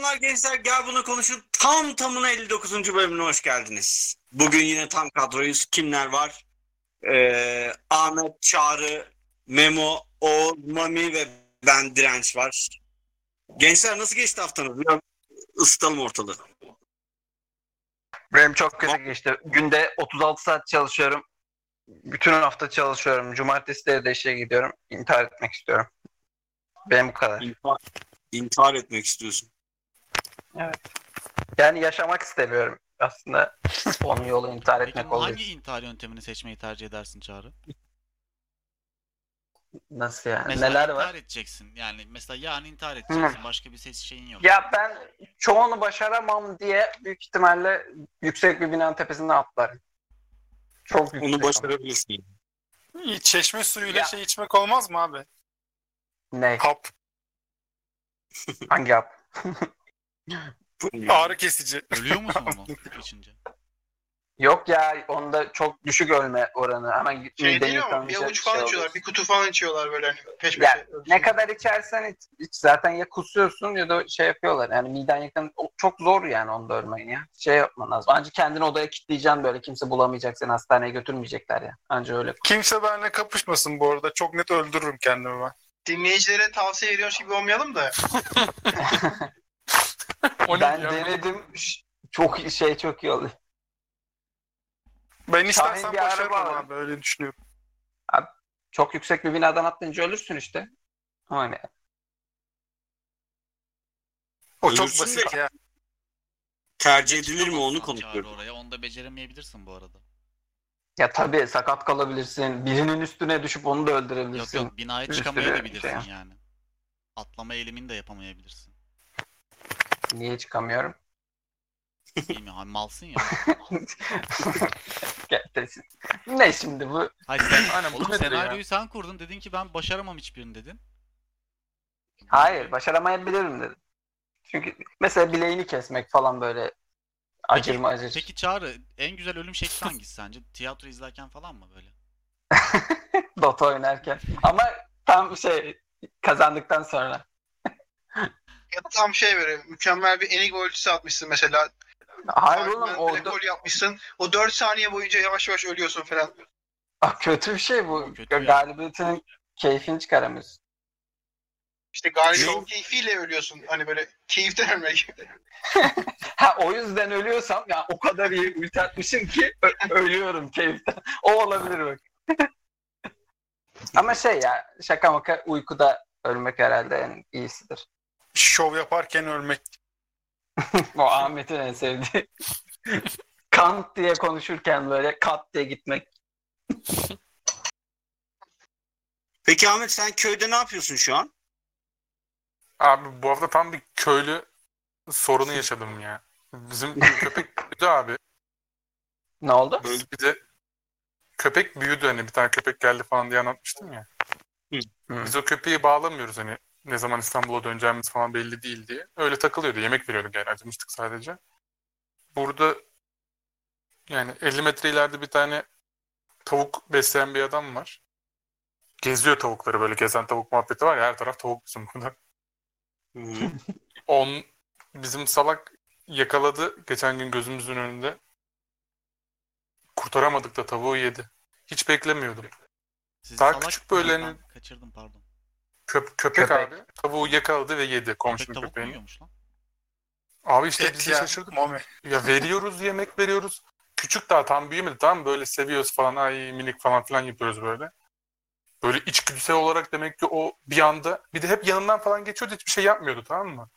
Selamlar gençler gel bunu konuşun. Tam tamına 59. bölümüne hoş geldiniz. Bugün yine tam kadroyuz. Kimler var? Ee, Ahmet, Çağrı, Memo, Oğuz, Mami ve ben Direnç var. Gençler nasıl geçti haftanız? Biraz ısıtalım ortalığı. Benim çok kötü geçti. Günde 36 saat çalışıyorum. Bütün hafta çalışıyorum. Cumartesileri de işe gidiyorum. İntihar etmek istiyorum. Benim bu kadar. İntihar, intihar etmek istiyorsun. Yani yaşamak istemiyorum. Aslında onun yolu intihar Peki etmek olduğu hangi için. intihar yöntemini seçmeyi tercih edersin Çağrı? Nasıl yani? Mesela Neler intihar var? edeceksin. Yani mesela yani intihar edeceksin. Başka bir ses şeyin yok. Ya ben çoğunu başaramam diye büyük ihtimalle yüksek bir binanın tepesinden atlarım. Çok yüksek. Onu başarabilirsin. İyi, Çeşme suyuyla Ya. şey içmek olmaz mı abi? Ne? Hap. Hangi yap? Ağrı kesici. Ölüyor musun onu içince? Yok ya onda çok düşük ölme oranı. Hemen Şey değil ama bir avuç şey falan içiyorlar. Bir kutu falan içiyorlar böyle hani peş Ya, peşe. Ne kadar içersen iç, iç. zaten ya kusuyorsun ya da şey yapıyorlar. Yani miden yakın o- çok zor yani onda ölmen ya. Şey yapman lazım. Ancak kendini odaya kilitleyeceksin böyle kimse bulamayacak seni hastaneye götürmeyecekler ya. Anca öyle. Kimse benimle kapışmasın bu arada. Çok net öldürürüm kendimi ben. Dinleyicilere tavsiye veriyormuş gibi olmayalım da. Ben denedim. Çok şey çok iyi oluyor. Ben istersen başarırım var. abi öyle düşünüyorum. Çok yüksek bir binadan atlayınca ölürsün işte. Hani O çok Ölürsün basit de- ya. Tercih edilir mi onu konuşuyoruz. oraya. Onu da beceremeyebilirsin bu arada. ya tabii sakat kalabilirsin. Birinin üstüne düşüp onu da Yok öldürebilirsin. yok binaya Bir sürü çıkamayabilirsin şey. yani. Atlama eğilimini de yapamayabilirsin. Niye çıkamıyorum? Bilmiyorum malsın ya. Gerçekten. ne şimdi bu? Hayır sen, bu oğlum nedir ya? senaryoyu sen kurdun. Dedin ki ben başaramam hiçbirini dedin. Hayır, başaramayabilirim dedim. Çünkü mesela bileğini kesmek falan böyle acır mı acır. Peki Çağrı en güzel ölüm şekli hangisi sence? Tiyatro izlerken falan mı böyle? Dota oynarken. Ama tam şey kazandıktan sonra. Ya da tam şey böyle mükemmel bir enigma ultisi atmışsın mesela. Hayır oğlum Arkadan o gol yapmışsın. O 4 saniye boyunca yavaş yavaş ölüyorsun falan. Ah, kötü bir şey bu. Kötü yani. Galibiyetin keyfini çıkaramıyorsun. İşte galibiyet Ne? keyfiyle ölüyorsun. Hani böyle keyiften ölmek. Ha o yüzden ölüyorsam ya o kadar iyi ulti atmışım ki ö- ölüyorum keyiften. O olabilir bak. Ama şey ya şaka maka uykuda ölmek herhalde en iyisidir. Şov yaparken ölmek. O Ahmet'in en sevdiği. Kant diye konuşurken böyle kat diye gitmek. Peki Ahmet sen köyde ne yapıyorsun şu an? Abi bu hafta tam bir köylü sorunu yaşadım ya. Bizim köpek büyüdü abi. Ne oldu? Böyle Bize köpek büyüdü hani bir tane köpek geldi falan diye anlatmıştım ya. Hı. Hı. Biz o köpeği bağlamıyoruz hani ne zaman İstanbul'a döneceğimiz falan belli değil diye. Öyle takılıyordu. Yemek veriyorduk yani acımıştık sadece. Burada yani 50 metre ileride bir tane tavuk besleyen bir adam var. Geziyor tavukları böyle gezen tavuk muhabbeti var ya her taraf tavuk bizim burada. On bizim salak yakaladı geçen gün gözümüzün önünde. Kurtaramadık da tavuğu yedi. Hiç beklemiyordum. Siz Daha salak küçük böyle mısınız? hani- Ben kaçırdım pardon. Köp- köpek, Köpek. abi tavuğu yakaladı ve yedi Köpek komşunun mu köpeğini. lan? Abi işte Et biz de ya. şaşırdık. Mami. Ya veriyoruz yemek veriyoruz. Küçük daha tam büyümedi tamam böyle seviyoruz falan ay minik falan filan yapıyoruz böyle. Böyle içgüdüsel olarak demek ki o bir anda bir de hep yanından falan geçiyordu hiçbir şey yapmıyordu tamam mı?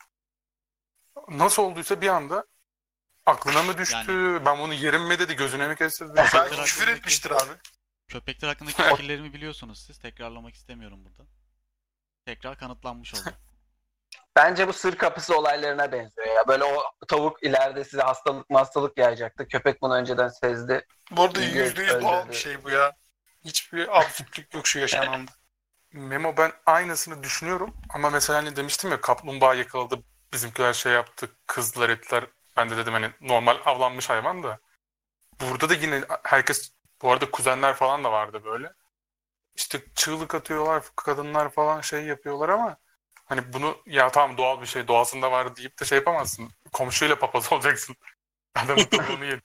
Nasıl olduysa bir anda aklına mı düştü? Ben bunu yerim mi dedi gözüne mi kestirdi? Belki Köpekler küfür etmiştir abi. Köpekler hakkındaki fikirlerimi biliyorsunuz siz. Tekrarlamak istemiyorum burada. Tekrar kanıtlanmış oldu. Bence bu sır kapısı olaylarına benziyor ya. Böyle o tavuk ileride size hastalık hastalık yayacaktı. Köpek bunu önceden sezdi. Bu arada yüzde yüz doğal bir şey bu ya. Hiçbir absürtlük yok şu yaşananda. Memo ben aynısını düşünüyorum ama mesela hani demiştim ya kaplumbağa yakaladı bizimkiler şey yaptı kızdılar ettiler ben de dedim hani normal avlanmış hayvan da burada da yine herkes bu arada kuzenler falan da vardı böyle işte çığlık atıyorlar kadınlar falan şey yapıyorlar ama Hani bunu ya tamam doğal bir şey doğasında var deyip de şey yapamazsın. Komşuyla papaz olacaksın. Adamın tavuğunu yedi.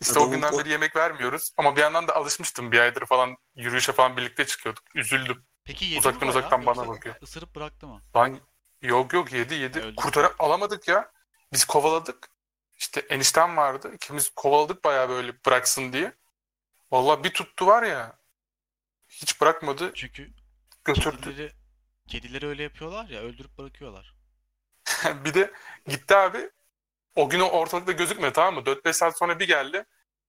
İşte o Adamın günden o- beri yemek vermiyoruz. Ama bir yandan da alışmıştım. Bir aydır falan yürüyüşe falan birlikte çıkıyorduk. Üzüldüm. Peki yedi Uzaktan mi uzaktan bana yoksa bakıyor. Isırıp bıraktı mı? Lan yok yok yedi yedi. Öldü. Kurtar alamadık ya. Biz kovaladık. İşte eniştem vardı. İkimiz kovaladık bayağı böyle bıraksın diye. Vallahi bir tuttu var ya. Hiç bırakmadı. Çünkü Götürdü. kedileri, kedileri öyle yapıyorlar ya öldürüp bırakıyorlar. bir de gitti abi. O gün o ortalıkta gözükmedi tamam mı? 4-5 saat sonra bir geldi.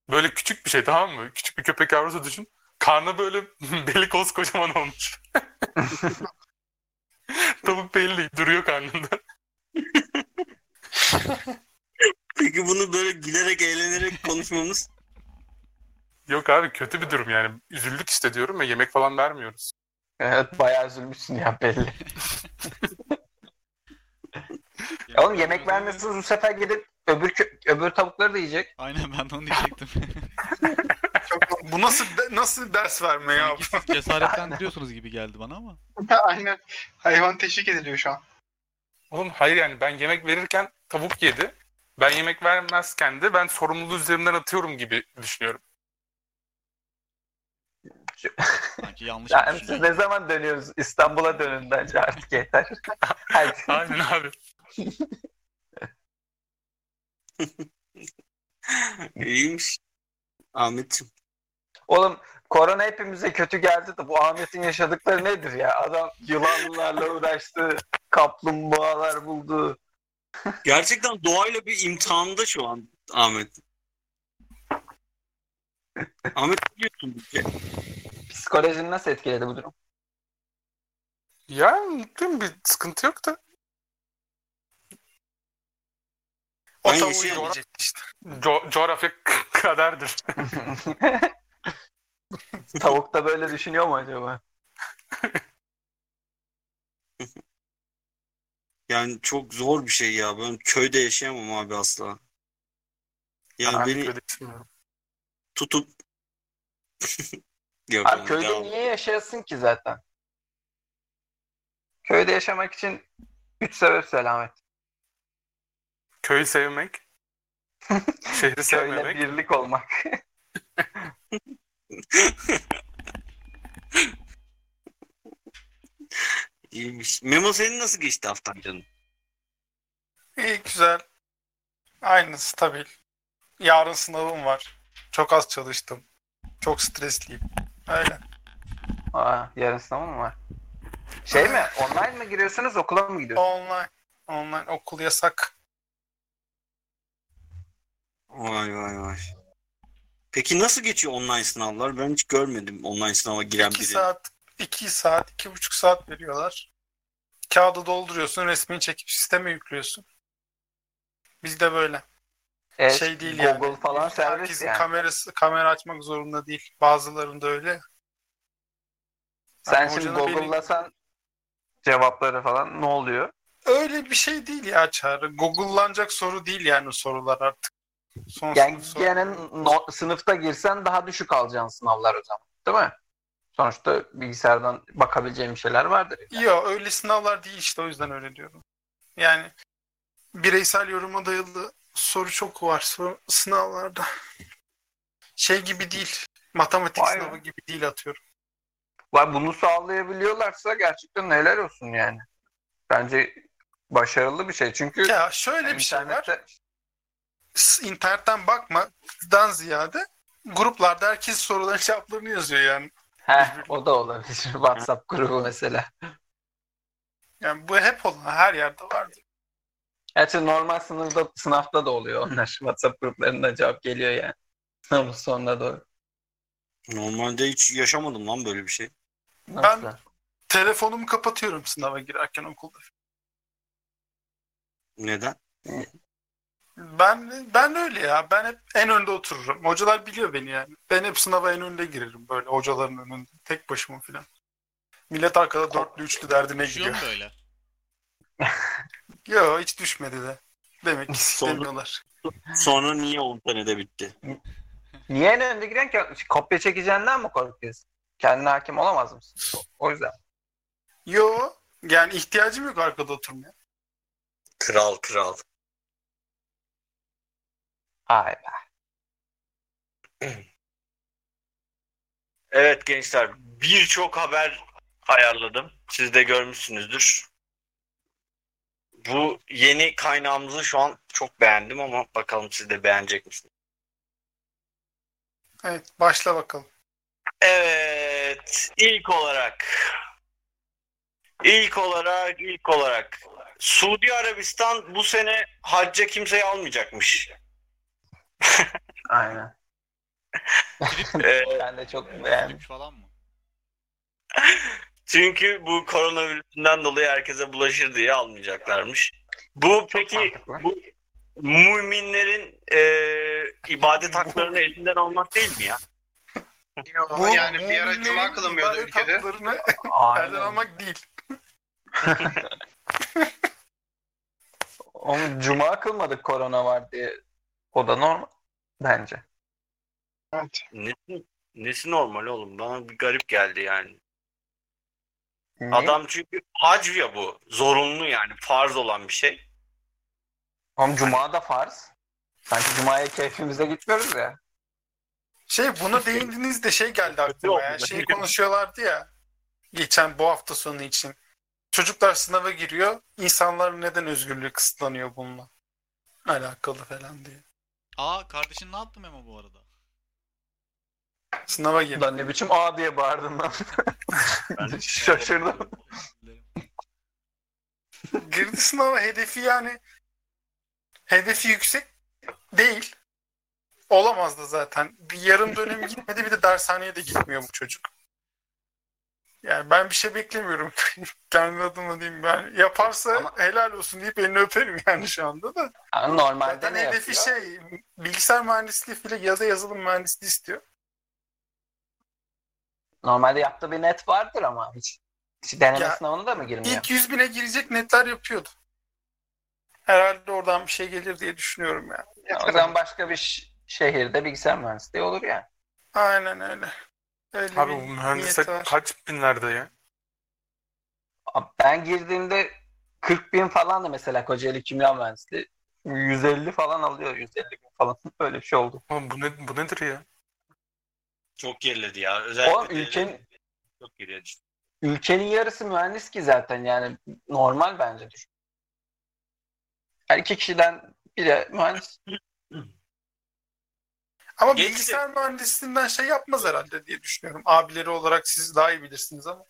Böyle küçük bir şey tamam mı? Küçük bir köpek yavrusu düşün. Karnı böyle beli kocaman olmuş. Tavuk belli duruyor karnında. Peki bunu böyle gülerek eğlenerek konuşmamız Yok abi kötü bir durum yani. Üzüldük işte diyorum ya yemek falan vermiyoruz. Evet bayağı üzülmüşsün ya belli. Oğlum yemek vermiyorsunuz bu sefer gidip öbür kö- öbür tavukları da yiyecek. Aynen ben de onu diyecektim. Bu nasıl nasıl ders verme ya? Sanki siz cesaretlendiriyorsunuz gibi geldi bana ama. Aynen. Hayvan teşvik ediliyor şu an. Oğlum hayır yani ben yemek verirken tavuk yedi. Ben yemek vermezken de ben sorumluluğu üzerimden atıyorum gibi düşünüyorum. Sanki yanlış Ya, bir siz ne zaman dönüyoruz? İstanbul'a dönün bence artık yeter. Hadi. Aynen abi. iyiymiş. Ahmetciğim. Oğlum korona hepimize kötü geldi de bu Ahmet'in yaşadıkları nedir ya? Adam yılanlarla uğraştı, kaplumbağalar buldu. Gerçekten doğayla bir imtihanda şu an Ahmet. Ahmet ne diyorsun? bize? Psikolojini nasıl etkiledi bu durum? Ya mutluyum bir sıkıntı yok da. O Ben tavuğu yaşayamam. yemeyecek işte. Co- coğrafya kaderdir. Tavuk da böyle düşünüyor mu acaba? Yani çok zor bir şey ya. Ben köyde yaşayamam abi asla. Yani Ben beni tutup Yok Abi köyde devam. niye yaşayasın ki zaten? Köyde yaşamak için üç sebep selamet. Köyü sevmek. Şehri Köyle sevmemek. birlik olmak. İyiymiş. Memo senin nasıl geçti haftan canım? İyi güzel. Aynı stabil. Yarın sınavım var. Çok az çalıştım. Çok stresliyim. Öyle. Aa, yarın sınav mı var? Şey mi? Online mi giriyorsunuz okula mı gidiyorsunuz? Online. Online okul yasak. Vay vay vay. Peki nasıl geçiyor online sınavlar? Ben hiç görmedim online sınava giren 2 biri. saat, 2 saat, iki buçuk saat veriyorlar. Kağıdı dolduruyorsun, resmini çekip sisteme yüklüyorsun. Bizde böyle. Evet, şey değil Google yani. falan serbest Herkesin yani. kamerası, kamera açmak zorunda değil. Bazılarında öyle. Sen Yani şimdi Google'lasan cevapları falan ne oluyor? Öyle bir şey değil ya Çağrı. Google'lanacak soru değil yani sorular artık. Son Yani gene no- sınıfta girsen daha düşük alacaksın sınavlar o zaman. Değil mi? Sonuçta bilgisayardan bakabileceğim şeyler vardır. Yok öyle sınavlar değil işte o yüzden öyle diyorum. Yani bireysel yoruma dayalı soru çok var soru, sınavlarda. Şey gibi değil. Matematik Vay be. sınavı gibi değil atıyorum. Vay, Bunu sağlayabiliyorlarsa gerçekten neler olsun yani. Bence başarılı bir şey. Çünkü Ya şöyle bir şey var. internette S- internetten bakmadan ziyade gruplarda herkes soruların cevaplarını yazıyor yani. Heh, o da olabilir. WhatsApp grubu mesela. Yani bu hep olan her yerde vardı. Gerçi normal sınavda, sınavda da oluyor onlar. WhatsApp gruplarında cevap geliyor yani. Sınavın sonuna doğru. Normalde hiç yaşamadım lan böyle bir şey. Nasıl? Ben- Telefonumu kapatıyorum sınava girerken okulda. Neden? Ben ben öyle ya. Ben hep en önde otururum. Hocalar biliyor beni yani. Ben hep sınava en önde girerim böyle hocaların önünde. Tek başıma filan. Millet arkada dörtlü üçlü derdine mu gidiyor. böyle? Yok hiç düşmedi de. Demek ki Sonra- istemiyorlar. Sonra niye 10 senede bitti? Niye en önde giren ki? Kopya çekeceğinden mi korkuyorsun? Kendine hakim olamaz mısın? O yüzden. Yo. Yani ihtiyacım yok arkada oturmaya. Kral kral. Ay be. Evet gençler birçok haber ayarladım. Siz de görmüşsünüzdür. Bu yeni kaynağımızı şu an çok beğendim ama bakalım siz de beğenecek misiniz? Evet. Başla bakalım. Evet ilk olarak ilk olarak ilk olarak Suudi Arabistan bu sene hacca kimseyi almayacakmış. Aynen. Trip, Ee, Ben de çok beğendim. falan mı? Çünkü bu koronavirüsünden dolayı herkese bulaşır diye almayacaklarmış. Bu peki bu müminlerin e, ibadet haklarını elinden almak değil mi ya? Yo, yani bir ara cuma kılınmıyordu ibadet ülkede. haklarını elden almak değil. Onu cuma kılmadık korona var diye. O da normal. Bence. Evet. Nesi, nesi normal oğlum? Bana bir garip geldi yani. Niye? Adam çünkü hac ya bu. Zorunlu yani. Farz olan bir şey. Oğlum cuma da farz. Sanki cumaya keyfimize gitmiyoruz ya. Şey buna değindiniz de şey geldi aklıma ya. Şey konuşuyorlardı ya. Geçen bu hafta sonu için. Çocuklar sınava giriyor. İnsanların neden özgürlüğü kısıtlanıyor bununla? Alakalı falan diye. Aa kardeşin ne yaptı Memo bu arada? Sınava gir. Lan ne biçim A diye bağırdın lan. Ben Şaşırdım. Girdi sınava hedefi yani hedefi yüksek değil. Olamaz da zaten. Bir yarım dönemi gitmedi bir de dershaneye de gitmiyor bu çocuk. Yani ben bir şey beklemiyorum. Kendi adıma diyeyim ben. Yaparsa Ama- helal olsun deyip elini öperim yani şu anda da. Yani normalde Zaten ne hedefi yapıyor? şey bilgisayar mühendisliği filan ya da yazılım mühendisliği istiyor. Normalde yaptığı bir net vardır ama hiç, hiç deneme Ya, sınavına da mı girmiyor? İlk 100 bine girecek netler yapıyordu. Herhalde oradan bir şey gelir diye düşünüyorum yani. O zaman başka bir şehirde bilgisayar mühendisliği olur ya. Aynen öyle. Öyle Abi bu mühendislik kaç binlerde ya? Abi Ben girdiğimde 40 bin falan da mesela Kocaeli Kimya Mühendisliği 150 falan alıyor 150 bin falan öyle bir şey oldu. Oğlum bu, ne, bu nedir ya? Çok geriledi ya. Özellikle Oğlum ülkenin çok geriledi. ülkenin yarısı mühendis ki zaten yani normal bence düşün. Her iki kişiden biri mühendis. Ama Geçti. bilgisayar mühendisliğinden şey yapmaz herhalde diye düşünüyorum. Abileri olarak siz daha iyi bilirsiniz ama.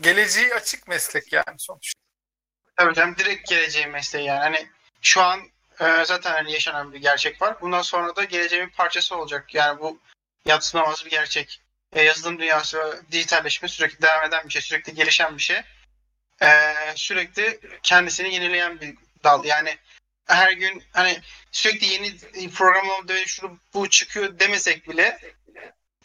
Geleceği açık meslek yani sonuçta. Tabii canım direkt geleceğin mesleği yani. Hani şu an e, zaten hani yaşanan bir gerçek var. Bundan sonra da geleceğin parçası olacak. Yani bu yatsınamaz bir gerçek. E, yazılım dünyası ve dijitalleşme sürekli devam eden bir şey. Sürekli gelişen bir şey. E, sürekli kendisini yenileyen bir dal. Yani her gün hani sürekli yeni programlama dönüş şunu bu çıkıyor demesek bile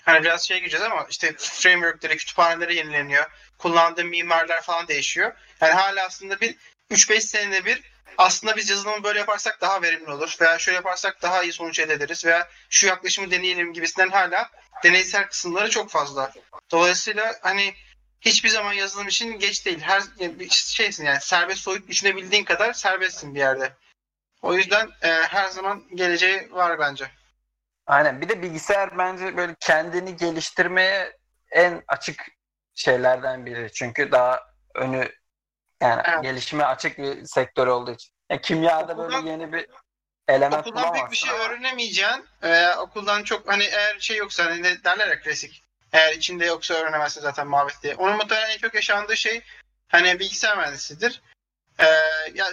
hani biraz şey gireceğiz ama işte frameworkleri, kütüphaneleri yenileniyor. Kullandığım mimarlar falan değişiyor. Yani hala aslında bir 3-5 senede bir aslında biz yazılımı böyle yaparsak daha verimli olur veya şöyle yaparsak daha iyi sonuç elde ederiz veya şu yaklaşımı deneyelim gibisinden hala deneysel kısımları çok fazla. Dolayısıyla hani hiçbir zaman yazılım için geç değil. Her şeysin yani serbest soyut düşünebildiğin kadar serbestsin bir yerde. O yüzden e, her zaman geleceği var bence. Aynen bir de bilgisayar bence böyle kendini geliştirmeye en açık şeylerden biri. Çünkü daha önü yani Evet. gelişime açık bir sektör olduğu için. Ya kimyada böyle Okuldan- yeni bir element Okuldan pek bulamazsın. bir şey öğrenemeyeceksin. Veya okuldan çok hani eğer şey yoksa hani ne derler ya klasik. Eğer içinde yoksa öğrenemezsin zaten muhabbet diye. Onun muhtemelen en çok yaşandığı şey hani bilgisayar mühendisidir. Ee, ya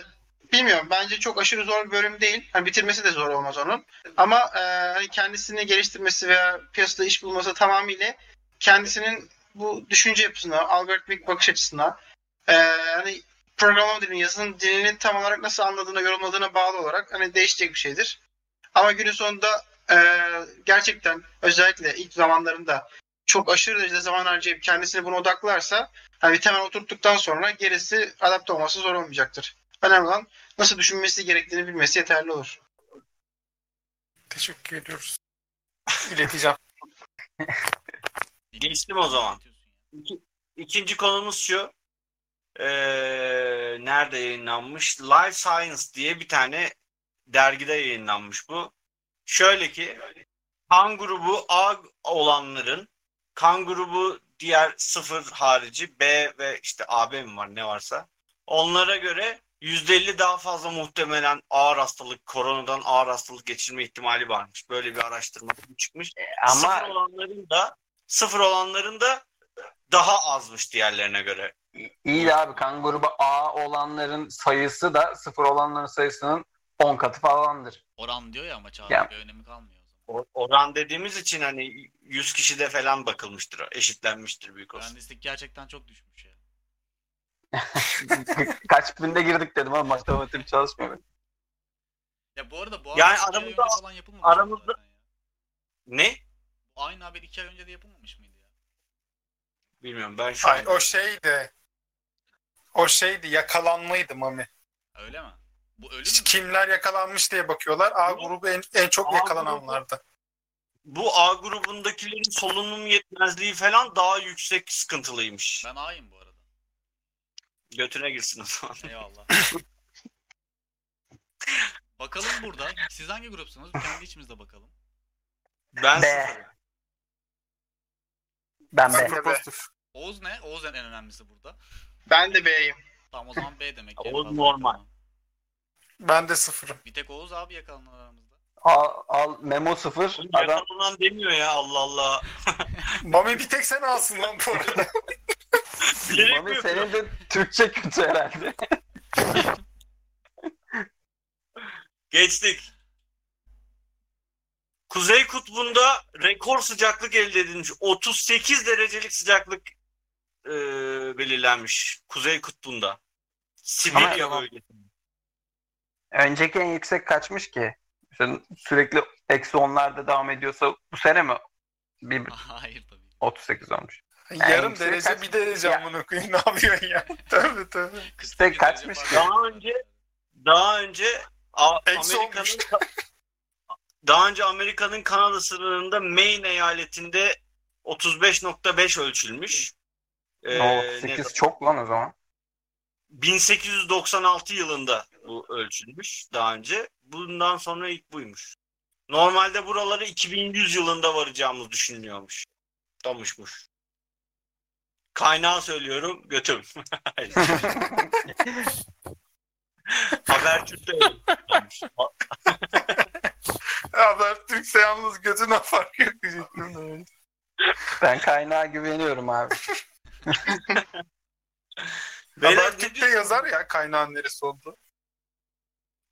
bilmiyorum bence çok aşırı zor bir bölüm değil. Hani bitirmesi de zor olmaz onun. Ama e, hani kendisini geliştirmesi veya piyasada iş bulması tamamıyla kendisinin bu düşünce yapısına, algoritmik bakış açısına, e, hani programlama dilini, yazılım dilini tam olarak nasıl anladığına, yorumladığına bağlı olarak hani değişecek bir şeydir. Ama günün sonunda e, gerçekten özellikle ilk zamanlarında çok aşırı derecede zaman harcayıp kendisini buna odaklarsa hani bir temel oturttuktan sonra gerisi adapte olması zor olmayacaktır. Önemli olan nasıl düşünmesi gerektiğini bilmesi yeterli olur. Teşekkür ediyoruz. İleteceğim. Geçtim o zaman. İkinci konumuz şu. E, nerede yayınlanmış? Life Science diye bir tane dergide yayınlanmış bu. Şöyle ki kan grubu A olanların kan grubu diğer sıfır harici B ve işte AB mi var ne varsa onlara göre %50 daha fazla muhtemelen ağır hastalık, koronadan ağır hastalık geçirme ihtimali varmış. Böyle bir araştırma çıkmış. Sıfır Ama olanların da sıfır olanların da daha azmış diğerlerine göre. İyi de abi kan grubu A olanların sayısı da sıfır olanların sayısının 10 katı falandır. Oran diyor ya ama çağrı Ya. bir önemi kalmıyor o zaman. O- Oran dediğimiz için hani 100 kişide falan bakılmıştır. Eşitlenmiştir büyük olsun. Mühendislik gerçekten çok düşmüş ya. Kaç binde girdik dedim ama matematik çalışmıyor. Ya bu arada bu Yani aramızda- falan yapılmamış mı aramızda- ya? Ne? Bu aynı haber iki ay önce de yapılmamış mıydı ya? Bilmiyorum ben şu Ay, an... o şeydi. O şeydi yakalanmaydı Mami. Öyle mi? Bu ölüm mü? Kimler yakalanmış diye bakıyorlar. A grubu en, en çok A yakalananlardı. Bu A grubundakilerin solunum yetmezliği falan daha yüksek sıkıntılıymış. Ben A'yım bu arada. Götüne girsin o zaman. Eyvallah. bakalım burada. Siz hangi grupsunuz? Kendi içimizde bakalım. Ben B. sıfırım. Ben Ben B. Oğuz ne? Oğuz en önemlisi burada. Ben de B'yim. Tamam o zaman B demek Oğuz fazla normal. Ben de sıfırım. Bir tek Oğuz abi yakalanan aramızda. Al, al Memo 0. Adam Yakalanan demiyor ya Allah Allah. Mami bir tek sen alsın lan bu arada. Bilerek mi Mami senin de Türkçe kötü herhalde. Geçtik. Kuzey Kutbu'nda rekor sıcaklık elde edilmiş. 38 derecelik sıcaklık e, belirlenmiş Kuzey Kutbu'nda. Sibirya bölgesinde. Önceki en yüksek kaçmış ki? İşte sürekli eksi onlarda devam ediyorsa bu sene mi? Bir Hayır tabii. 38 olmuş. Yarım yüksek derece kaç- bir derece Ya. amına koyayım ne yapıyorsun ya? Tövbe tövbe. 48 kaçmış ki? Daha önce daha önce Amerika'nın daha önce Amerika'nın Kanada sınırında Maine eyaletinde 35.5 ölçülmüş. Ee, o ne 8 çok lan o zaman. 1896 yılında bu ölçülmüş daha önce. Bundan sonra ilk buymuş. Normalde buraları 2100 yılında varacağımız düşünülüyormuş. Damışmış. Kaynağı söylüyorum götüm. Habertürk'te. Habertürk'se yalnız götüne fark yok diyecektim. Ben kaynağa güveniyorum abi. Habertürk'te yazar ya kaynağın neresi oldu.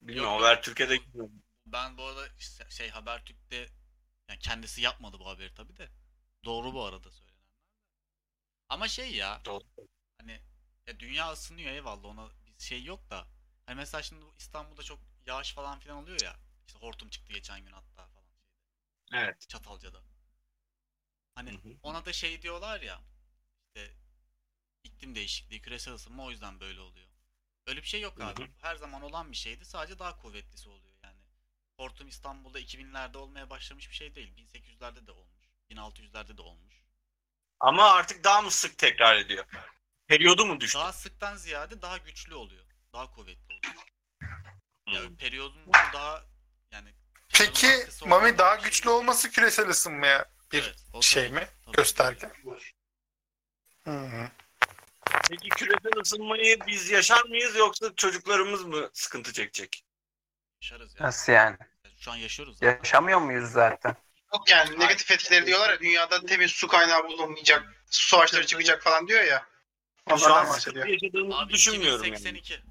Bilmiyorum Habertürk'e de Ben bu arada işte şey Habertürk'te yani kendisi yapmadı bu haberi tabii de. Doğru bu arada söylenenler. Ama şey ya Doğru. hani ya dünya ısınıyor eyvallah ona bir şey yok da. Hani mesela şimdi bu İstanbul'da çok yağış falan filan oluyor ya. İşte hortum çıktı geçen gün hatta falan. Evet. Çatalca'da. Hani Hı hı. ona da şey diyorlar ya işte iklim değişikliği, küresel ısınma o yüzden böyle oluyor. Öyle bir şey yok Hı abi. hı. Her zaman olan bir şeydi. Sadece daha kuvvetlisi oluyor yani. Hortum İstanbul'da 2000'lerde olmaya başlamış bir şey değil. 1800'lerde de olmuş. 1600'lerde de olmuş. Ama artık daha mı sık tekrar ediyor? Periyodu mu düştü? Daha sıktan ziyade daha güçlü oluyor. Daha kuvvetli oluyor. Hı. Yani periyodun daha yani Peki Mami daha şey güçlü olması küresel ısınmaya bir Evet, şey tabii. mi? Tabii. Gösterge. Hı hı. Peki küresel ısınmayı biz yaşar mıyız yoksa çocuklarımız mı sıkıntı çekecek? Yaşarız yani. Nasıl yani? Şu an yaşıyoruz zaten. Yaşamıyor muyuz zaten? Yok yani negatif etkileri diyorlar ya dünyada temiz su kaynağı bulunmayacak, su savaşları çıkacak falan diyor ya. Şu Onlardan an sıkıntı bahsediyor. yaşadığımızı Abi düşünmüyorum yani. 2082.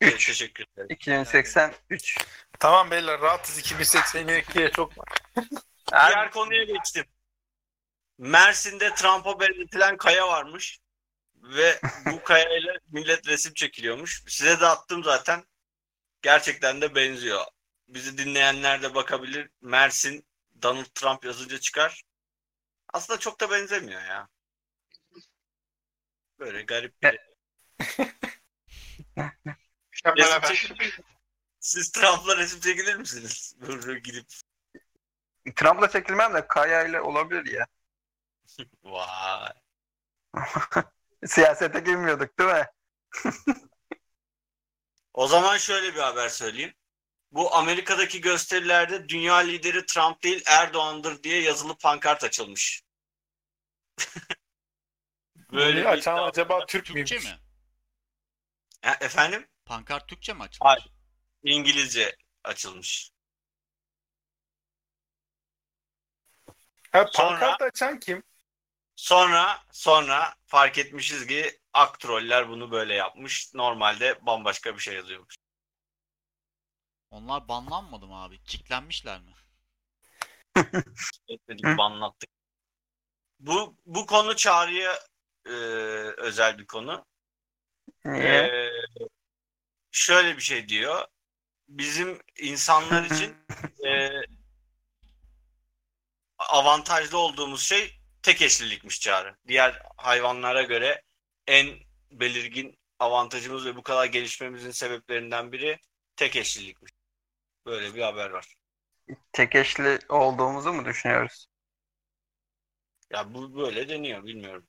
Evet, 3. teşekkür ederim. 2083. Tamam beyler rahatız 2082'ye çok Diğer konuya geçtim. Mersin'de Trump'a benzetilen kaya varmış. Ve bu kayayla millet resim çekiliyormuş. Size de attım zaten. Gerçekten de benziyor. Bizi dinleyenler de bakabilir. Mersin Donald Trump yazınca çıkar. Aslında çok da benzemiyor ya. Böyle garip bir resim çekilir. Siz Trump'la resim çekilir misiniz? Böyle gidip Trump'la çekilmem de Kaya ile olabilir ya. Vay. Siyasete girmiyorduk değil mi? O zaman şöyle bir haber söyleyeyim. Bu Amerika'daki gösterilerde dünya lideri Trump değil Erdoğan'dır diye yazılı pankart açılmış. Böyle bir açan iddia- acaba Türk Türkçe müymüş? mi? Ha, efendim? Pankart Türkçe mi açılmış? Hayır. İngilizce açılmış. Ha, Sonra- pankart açan kim? Sonra sonra fark etmişiz ki aktroller bunu böyle yapmış. Normalde bambaşka bir şey yazıyormuş. Onlar banlanmadı mı abi? Kicklenmişler mi? Etmedik, anlattık. Bu bu konu çağrıya e, özel bir konu. Niye? Ee, şöyle bir şey diyor. Bizim insanlar için e, avantajlı olduğumuz şey tek eşlilikmiş çağrı. Diğer hayvanlara göre en belirgin avantajımız ve bu kadar gelişmemizin sebeplerinden biri tek eşlilikmiş. Böyle bir haber var. Tek eşli olduğumuzu mu düşünüyoruz? Ya bu böyle deniyor bilmiyorum.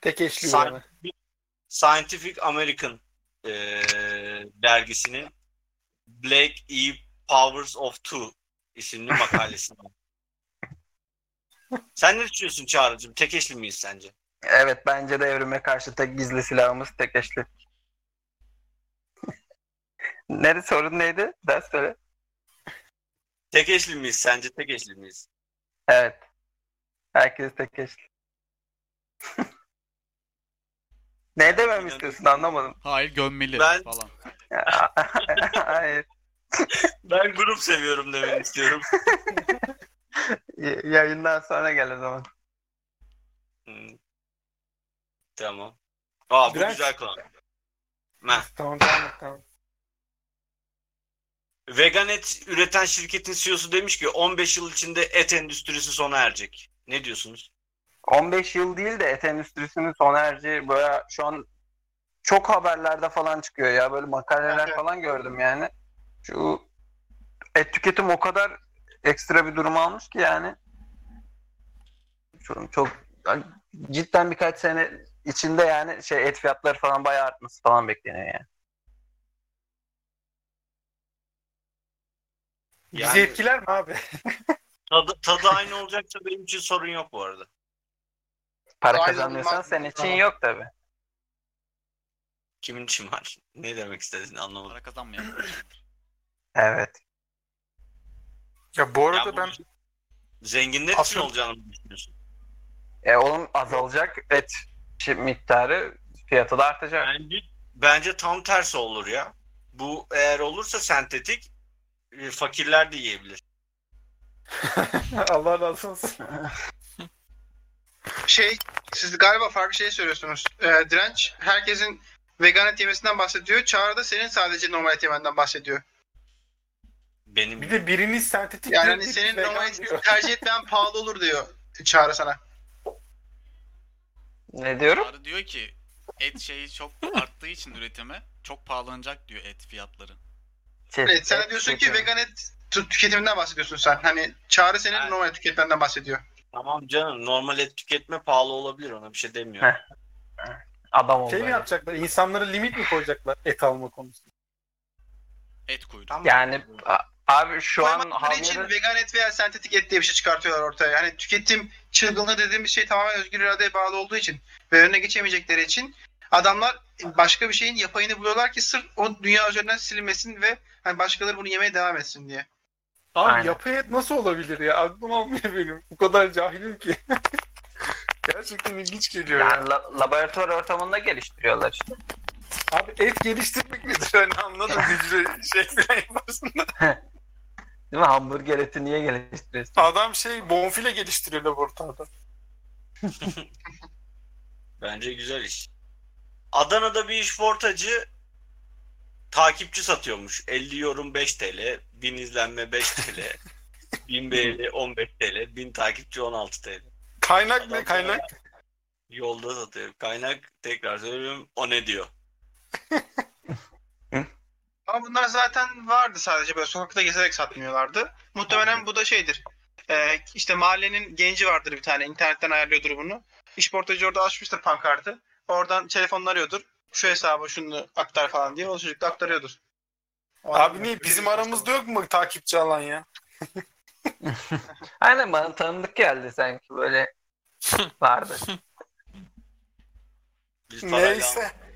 Tek eşli San- yani. Scientific American e, dergisinin Blake E. Powers of Two isimli makalesinde. Sen ne düşünüyorsun Çağrı'cığım? Tek eşli miyiz sence? Evet bence de evrime karşı tek gizli silahımız tek eşli. Nerede sorun neydi? Ders söyle. Tek eşli miyiz sence? Tek eşli miyiz? Evet. Herkes tek eşli. ne demem istiyorsun anlamadım. Hayır gömmeli Ben- falan. Hayır. Ben grup seviyorum demek istiyorum. Yayından sonra gel o zaman. Hmm. Tamam. Aa bu Direnç. güzel konu. Meh. Tamam tamam tamam. Vegan et üreten şirketin CEO'su demiş ki 15 yıl içinde et endüstrisi sona erecek. Ne diyorsunuz? 15 yıl değil de et endüstrisinin sona ereceği böyle şu an çok haberlerde falan çıkıyor ya böyle makaleler Evet. falan gördüm yani. Şu et tüketim o kadar ekstra bir durum almış ki yani. Çok, çok cidden birkaç sene içinde yani şey et fiyatları falan bayağı artması falan bekleniyor yani. Bizi Yani- etkiler mi abi? Tadı, tadı aynı olacaksa benim için sorun yok bu arada. Para kazanıyorsan senin için yok tabi. Kimin için var? Ne demek istediğini anlamadım. Para kazanmayan. Evet. Ya bu Ya arada bu ben zenginler için Aslında- olacağını mı düşünüyorsun? E onun azalacak et miktarı fiyatı da artacak. Bence, bence tam tersi olur ya. Bu eğer olursa sentetik e, fakirler de yiyebilir. Allah razı olsun. Şey, siz galiba farklı şey söylüyorsunuz. Ee, direnç herkesin vegan et yemesinden bahsediyor. Çağrı da senin sadece normal et yemenden bahsediyor. Benim Bir de biriniz sentetik Yani diyor, hani senin eti diyor. tercih etmeyen pahalı olur diyor Çağrı sana. Ne diyorum? Çağrı diyor ki et şeyi çok arttığı için üretimi çok pahalanacak diyor et fiyatları. Evet, sen de et diyorsun ki vegan et tü- tüketiminden bahsediyorsun sen. Hani Çağrı senin Evet. normal tüketmenden bahsediyor. Tamam canım normal et tüketme pahalı olabilir ona bir şey demiyorum. Heh. Adam oldu. Şey mi yapacaklar? İnsanlara limit mi koyacaklar et alma konusunda? Et kuyruğu. Tamam. Yani a- abi şu an Koymadıkları için vegan et veya sentetik et diye bir şey çıkartıyorlar ortaya. Yani tüketim çılgınlığı dediğimiz şey tamamen özgür iradeye bağlı olduğu için ve önüne geçemeyecekleri için adamlar başka bir şeyin yapayını buluyorlar ki sırf o dünya üzerinden silinmesin ve hani başkaları bunu yemeye devam etsin diye. Abi Aynen. yapı et nasıl olabilir ya? Aklım almıyor benim. Bu kadar cahilim ki. Gerçekten ilginç geliyor ya. yani la- laboratuvar ortamında geliştiriyorlar işte. Abi et geliştirmek nedir? Hani anladım hücre şey falan yaparsın da. Değil mi? Hamburger eti niye geliştiriyorsun? Adam şey bonfile geliştiriyor laboratuvarda. Bence güzel iş. Adana'da bir işportacı takipçi satıyormuş. 50 yorum 5 TL, 1000 izlenme 5 TL, 1000 beğeni 15 TL, 1000 takipçi 16 TL. Kaynak Adam ne kaynak? Yolda satıyor. Kaynak tekrar söylüyorum o ne diyor. Ama bunlar zaten vardı sadece böyle sokakta gezerek satmıyorlardı. Muhtemelen bu da şeydir. Ee, işte mahallenin genci vardır bir tane internetten ayarlıyordur bunu. İşportacı orada açmıştır pankartı. oradan telefonla arıyordur. Şu hesaba şunu aktar falan diye o çocuk da aktarıyordur. O Abi niye bizim aramızda yok mu takipçi alan ya? Aynen bana tanıdık geldi sanki böyle vardı. Neyse.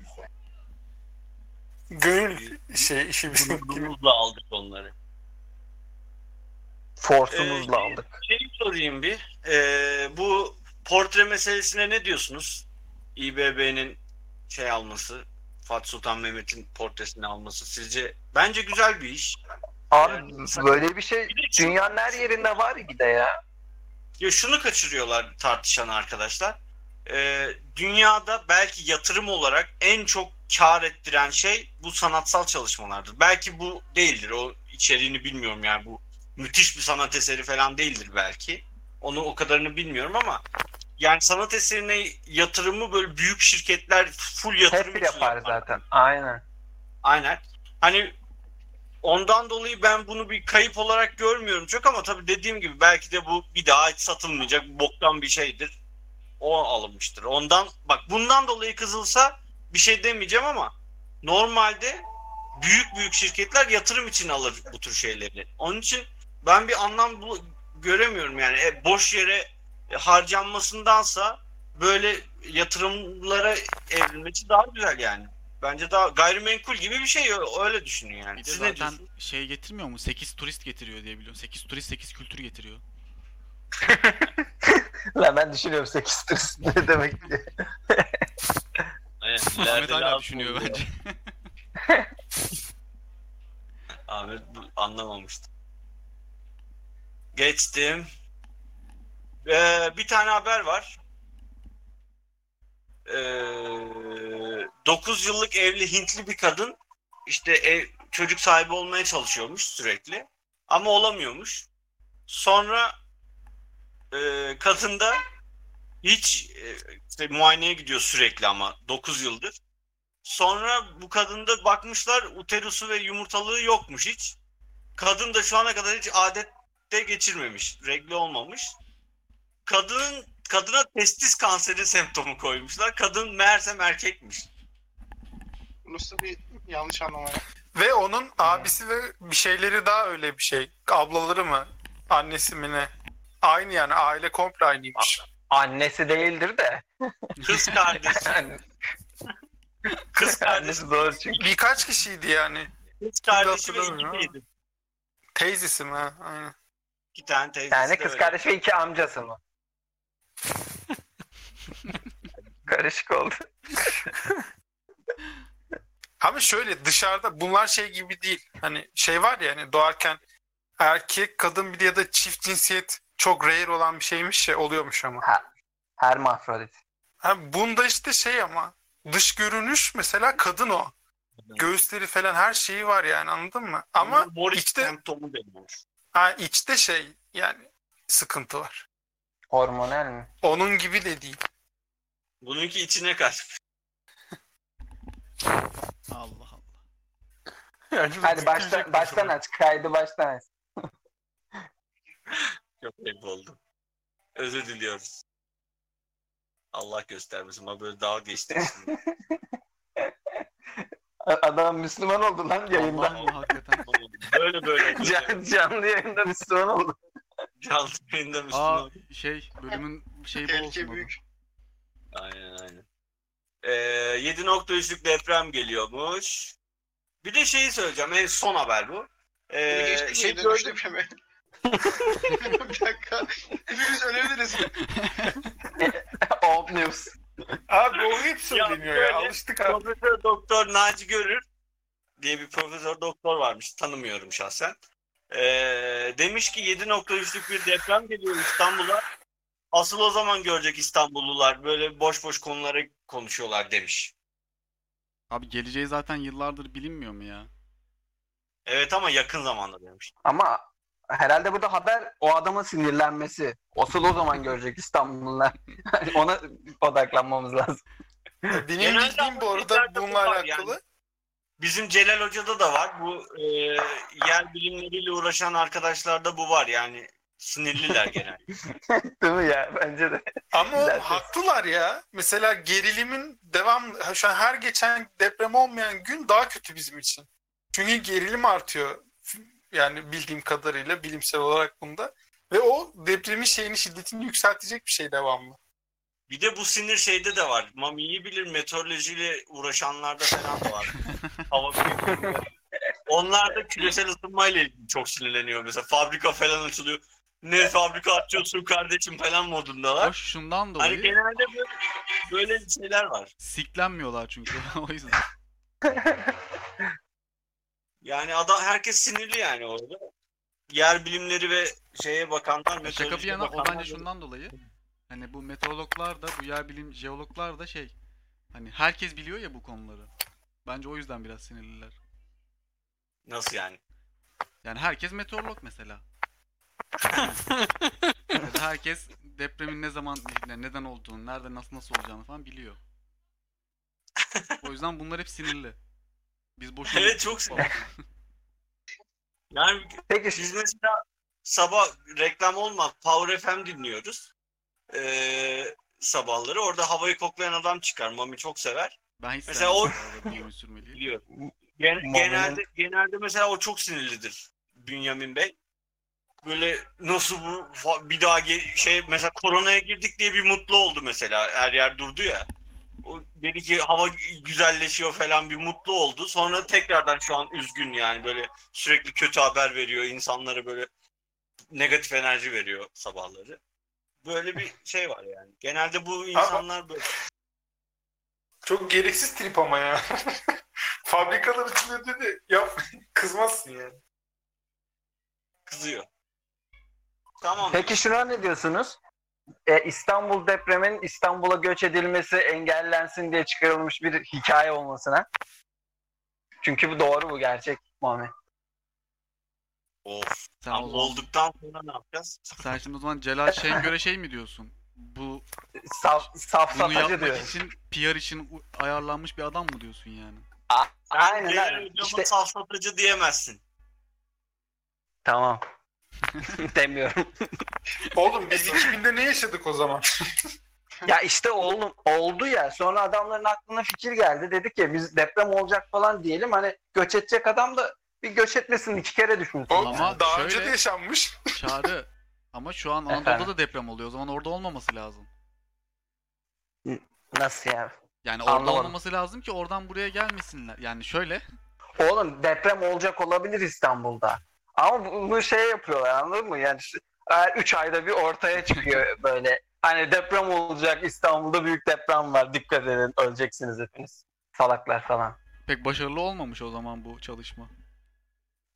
Gönül şey işi bizim gururumuzla aldık onları. Forsumuzla Ee, aldık. Şey sorayım bir. Ee, bu portre meselesine ne diyorsunuz? İBB'nin şey alması, Fatih Sultan Mehmet'in portresini alması sizce bence güzel bir iş. Abi yani- böyle bir şey Bir dünyanın her yerinde var bir de ya. Ya şunu kaçırıyorlar tartışan arkadaşlar. Ee, dünyada belki yatırım olarak en çok kar ettiren şey bu sanatsal çalışmalardır. Belki bu değildir. O içeriğini bilmiyorum yani bu müthiş bir sanat eseri falan değildir belki. Onu o kadarını bilmiyorum ama yani sanat eserine yatırımı böyle büyük şirketler full yatırım Hep yapar zaten. Aynen. Aynen. Hani ondan dolayı ben bunu bir kayıp olarak görmüyorum çok ama tabii dediğim gibi belki de bu bir daha hiç satılmayacak boktan bir şeydir. O alınmıştır. Ondan bak bundan dolayı kızılsa bir şey demeyeceğim ama normalde büyük büyük şirketler yatırım için alır bu tür şeyleri. Onun için ben bir anlam bul- göremiyorum yani E, boş yere harcanmasındansa böyle yatırımlara evrilmesi daha güzel yani. Bence daha gayrimenkul gibi bir şey öyle düşünün yani. Bir Siz ne zaten diyorsunuz? şey getirmiyor mu? 8 turist getiriyor diye biliyorum. 8 turist 8 kültür getiriyor. Lan ben düşünüyorum 8 turist ne demek diye. Aynen, Ahmet hala düşünüyor bence. Ahmet bu- anlamamıştı. Geçtim. Ee, bir tane haber var. Ee, 9 yıllık evli Hintli bir kadın işte ev, çocuk sahibi olmaya çalışıyormuş sürekli. Ama olamıyormuş. Sonra e, kadın da hiç e, işte muayeneye gidiyor sürekli ama 9 yıldır. Sonra bu kadında bakmışlar uterusu ve yumurtalığı yokmuş hiç. Kadın da şu ana kadar hiç adette geçirmemiş. Regli olmamış. Kadının kadına testis kanseri semptomu koymuşlar. Kadın meğersem erkekmiş. Bu Nasıl bir yanlış anlama? Ve onun abisi ve bir şeyleri daha öyle bir şey. Ablaları mı? Annesi mi ne? Aynı yani aile komple aynıymış. Annesi değildir de. Kız kardeşi, Yani kız kardeşi, annesi zor çünkü. Birkaç kişiydi yani. kız kardeşi ve iki hatırlamıyorum ama. Teyzesi mi? ha? Aynen. İki tane teyzesi Yani de kız öyle. kardeşi ve iki amcası mı? Karışık oldu. Ama şöyle dışarıda bunlar şey gibi değil. Hani şey var ya hani doğarken erkek kadın bir de ya da çift cinsiyet çok rare olan bir şeymiş ya oluyormuş ama. Hermafrodit. Ha, bunda işte şey ama dış görünüş mesela kadın o. Göğüsleri falan her şeyi var yani anladın mı? Ama Morris içte semptomu deniyor. ha, içte şey yani sıkıntı var. Hormonal mi? Onun gibi de değil. Bununki içine kaç. Allah Allah. Yani Hadi baştan, baştan aç. Kaydı baştan aç. Çok ayıp oldu. Özür diliyoruz. Allah göstermesin. Ama böyle dalga geçti. Adam Müslüman oldu lan Allah yayında. Allah hakikaten. böyle böyle. böyle. Can, canlı yayında Müslüman oldu. Canlı yayında Müslüman. Aa şey bölümün şeyi bu olsun. büyük. Aynen aynen. Ee, 7.3'lük deprem geliyormuş. Bir de şeyi söyleyeceğim. En son haber bu. Ee, şey mi? gördüm. Bir dakika. Hepimiz ölebiliriz. Old news. Abi o hep söyleniyor ya. böyle- Alıştık abi. Profesör Doktor Naci Görür diye bir profesör doktor varmış. Tanımıyorum şahsen. Ee, demiş ki 7.3'lük bir deprem geliyor İstanbul'a. Asıl o zaman görecek İstanbullular. Böyle boş boş konulara konuşuyorlar demiş. Abi geleceği zaten yıllardır bilinmiyor mu ya? Evet ama yakın zamanda demiş. Ama herhalde burada haber o adamın sinirlenmesi. Asıl o zaman görecek İstanbullular. Ona odaklanmamız lazım. Benim Genelde bildiğim bu arada bununla alakalı. yani. Bizim Celal Hoca'da da var. Bu e, yer bilimleriyle uğraşan arkadaşlarda bu var. Yani Sinirliler genel. Değil mi ya? Bence de. Ama Güzel. haklılar ya. Mesela gerilimin devam şu an her geçen deprem olmayan gün daha kötü bizim için. Çünkü gerilim artıyor. Yani bildiğim kadarıyla bilimsel olarak bunda. Ve o depremin şeyini şiddetini yükseltecek bir şey devamlı. Bir de bu sinir şeyde de var. Mami iyi bilir meteorolojiyle uğraşanlarda falan da var. Hava. Onlar da küresel ısınmayla ilgili çok sinirleniyor. Mesela fabrika falan açılıyor. Ne fabrika açıyorsun kardeşim falan modundalar. Hoş şundan Hani dolayı genelde böyle, böyle şeyler var. siklenmiyorlar çünkü o yüzden. Yani adam herkes sinirli yani orada. Yer bilimleri ve şeye bakanlar, Şaka bir yana o bence şundan dolayı. Hani bu meteorologlar da bu yer bilim jeologlar da şey. Hani herkes biliyor ya bu konuları. Bence o yüzden biraz sinirliler. Nasıl yani? Yani herkes meteorolog mesela. Ya da herkes depremin ne zaman ne- neden olduğunu, nerede nasıl nasıl olacağını falan biliyor. O yüzden bunlar hep sinirli. Biz boşuna Evet, çok sinirli. Yani Peki Biz mesela sabah reklam olmaz. Power FM dinliyoruz. Ee, sabahları. Orada havayı koklayan adam çıkar. Mami çok sever. Ben hiç Mesela o- bu arada bünyamin sürmeliyi. Biliyor. Gen- Mami'nin- genelde genelde mesela o çok sinirlidir. Bünyamin Bey. Böyle nasıl bu bir daha şey mesela koronaya girdik diye bir mutlu oldu mesela. Her yer durdu ya. Dedi ki hava güzelleşiyor falan bir mutlu oldu. Sonra tekrardan şu an üzgün yani böyle sürekli kötü haber veriyor. insanlara böyle negatif enerji veriyor sabahları. Böyle bir şey var yani. Genelde bu insanlar böyle. Çok gereksiz trip ama ya. Fabrikalar içinde dedi yap kızmazsın yani. kızıyor. Tamam. Peki şuna ne diyorsunuz? E, İstanbul depremin İstanbul'a göç edilmesi engellensin diye çıkarılmış bir hikaye olmasına. Çünkü bu doğru bu gerçek Muhammed. Of. Sen, Ama zaman, olduktan sonra ne yapacağız? sen şimdi o zaman Celal Şengör'e şey mi diyorsun? Bu Saf, bunu safsatacı yapmak diyor. için PR için ayarlanmış bir adam mı diyorsun yani? Sen Aynen hocama İşte safsatıcı diyemezsin. tamam. Demiyorum. Oğlum biz 2000'de ne yaşadık o zaman? Ya işte oğlum oldu ya sonra adamların aklına fikir geldi. Dedi ki biz deprem olacak falan diyelim hani göç edecek adam da bir göç etmesin iki kere düşünsün. O Ama daha şöyle- önce de yaşanmış. Çağrı. Ama şu an Anadolu'da da deprem oluyor. O zaman orada olmaması lazım. Nasıl ya? Yani orada Anlamadım. olmaması lazım ki oradan buraya gelmesinler. Yani şöyle. Oğlum deprem olacak olabilir İstanbul'da. Ama bu, bu şey yapıyorlar anladın mı? Yani 3 ayda bir ortaya çıkıyor böyle. Hani deprem olacak İstanbul'da büyük deprem var dikkat edin öleceksiniz hepiniz. Salaklar falan. Pek başarılı olmamış o zaman bu çalışma.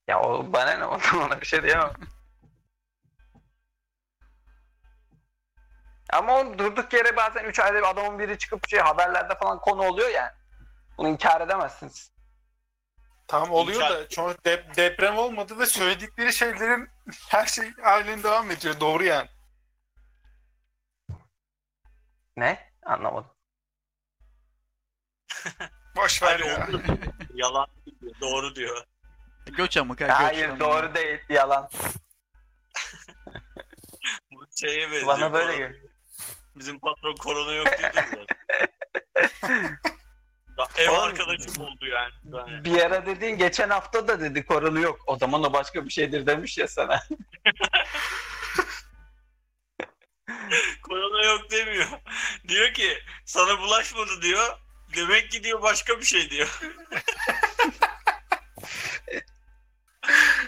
Ya o bana ne oldu ona bir şey diyemem. Ama o durduk yere bazen 3 ayda bir adamın biri çıkıp şey haberlerde falan konu oluyor yani. Bunu inkar edemezsiniz. Tamam oluyor İnkar- da çoğu dep- deprem olmadı ve söyledikleri şeylerin her şey halen devam ediyor. Doğru yani. Ne? Anlamadım. Boş ver ya. oldu. Yalan diyor. Doğru diyor. Göç amık ha, göç Hayır falan. doğru değil yalan. Bu şeye benziyor. Bana böyle Korona- geliyor. Bizim patron korona yok dedi. Ya Ev Oğlum- arkadaşım oldu yani. Yani Bir ara dediğin geçen hafta da dedi koronu yok. O zaman o başka bir şeydir demiş ya sana. korona yok demiyor. Diyor ki sana bulaşmadı diyor. Demek ki diyor başka bir şey diyor.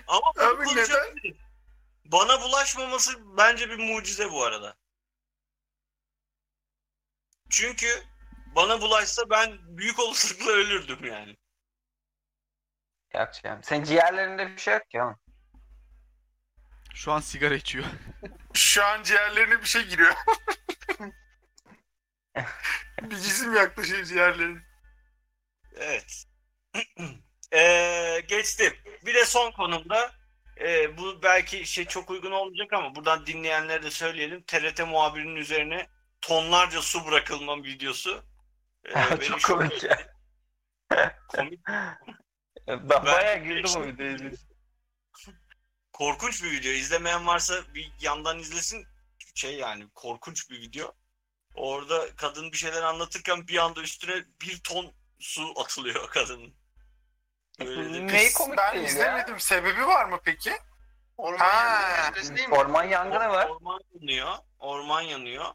Ama Abi konuşabiliriz. Bana bulaşmaması bence bir mucize bu arada. Çünkü bana bulaşsa ben büyük olasılıkla ölürdüm yani. Canım. Senin ciğerlerinde bir şey yok ki oğlum. Şu an sigara içiyor. Şu an ciğerlerine bir şey giriyor. bir cisim yaklaşıyor ciğerlerine. Evet. Ee, geçtim. Bir de son konumda e, bu belki şey çok uygun olmayacak ama buradan dinleyenlere de söyleyelim. TRT muhabirinin üzerine tonlarca su bırakılma videosu. Ee, Çok komik etti. Komik, Ben bayağı Ben- güldüm o videoyu. korkunç bir video. İzlemeyen varsa bir yandan izlesin. Şey yani korkunç bir video. Orada kadın bir şeyler anlatırken bir anda üstüne bir ton su atılıyor kadının. Böyle Neyi komik Ben değil ya? izlemedim. Sebebi var mı peki? Orman Ha. yangını? Orman yangını var. Orman yanıyor. Orman yanıyor.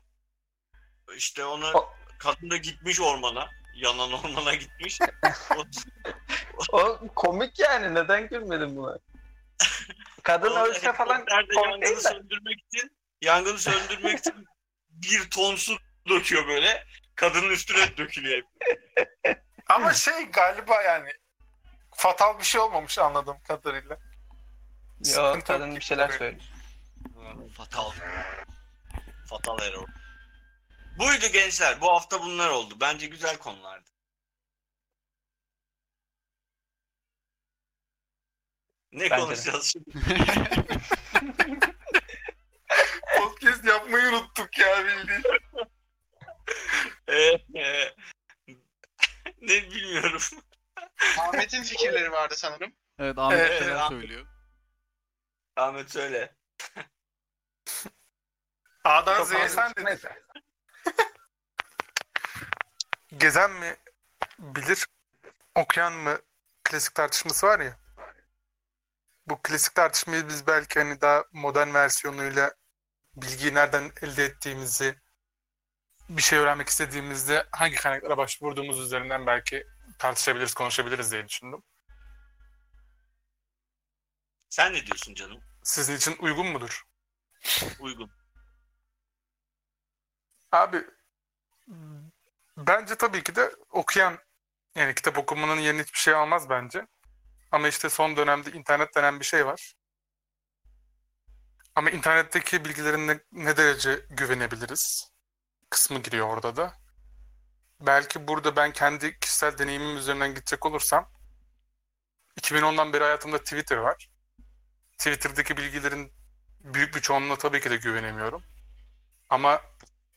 İşte ona O- kadın da gitmiş ormana. Yanan ormana gitmiş. O- komik yani. Neden gülmedin buna? Kadın ölse falan komik yangını değil de. söndürmek için yangını söndürmek için bir ton su döküyor böyle. Kadının üstüne dökülüyor. Ama şey galiba yani fatal bir şey olmamış anladığım kadarıyla. Yo Sıkıntı kadın yok. bir şeyler söylüyor. Fatal. Fatal error. Buydu gençler. Bu hafta bunlar oldu. Bence güzel konulardı. Ne Bence de. konuşacağız şimdi? Podcast yapmayı unuttuk ya bildiğin. Ee, e, ne bilmiyorum. Ahmet'in fikirleri vardı sanırım. Evet Ahmet Evet, şeyler söylüyor. Ahmet söyle. A'dan Z'ye sen dedin. Gezen mi bilir, okuyan mı klasik tartışması var ya. Bu klasik tartışmayı biz belki hani daha modern versiyonuyla bilgiyi nereden elde ettiğimizi, bir şey öğrenmek istediğimizde hangi kaynaklara başvurduğumuz üzerinden belki tartışabiliriz, konuşabiliriz diye düşündüm. Sen ne diyorsun canım? Sizin için uygun mudur? Uygun. Abi bence tabii ki de okuyan yani kitap okumanın yerine hiçbir şey almaz bence. Ama işte son dönemde internet denen bir şey var. Ama internetteki bilgilerin ne, ne derece güvenebiliriz kısmı giriyor orada da. Belki burada ben kendi kişisel deneyimim üzerinden gidecek olursam 2010'dan beri hayatımda Twitter var. Twitter'daki bilgilerin büyük bir çoğunluğuna tabii ki de güvenemiyorum. Ama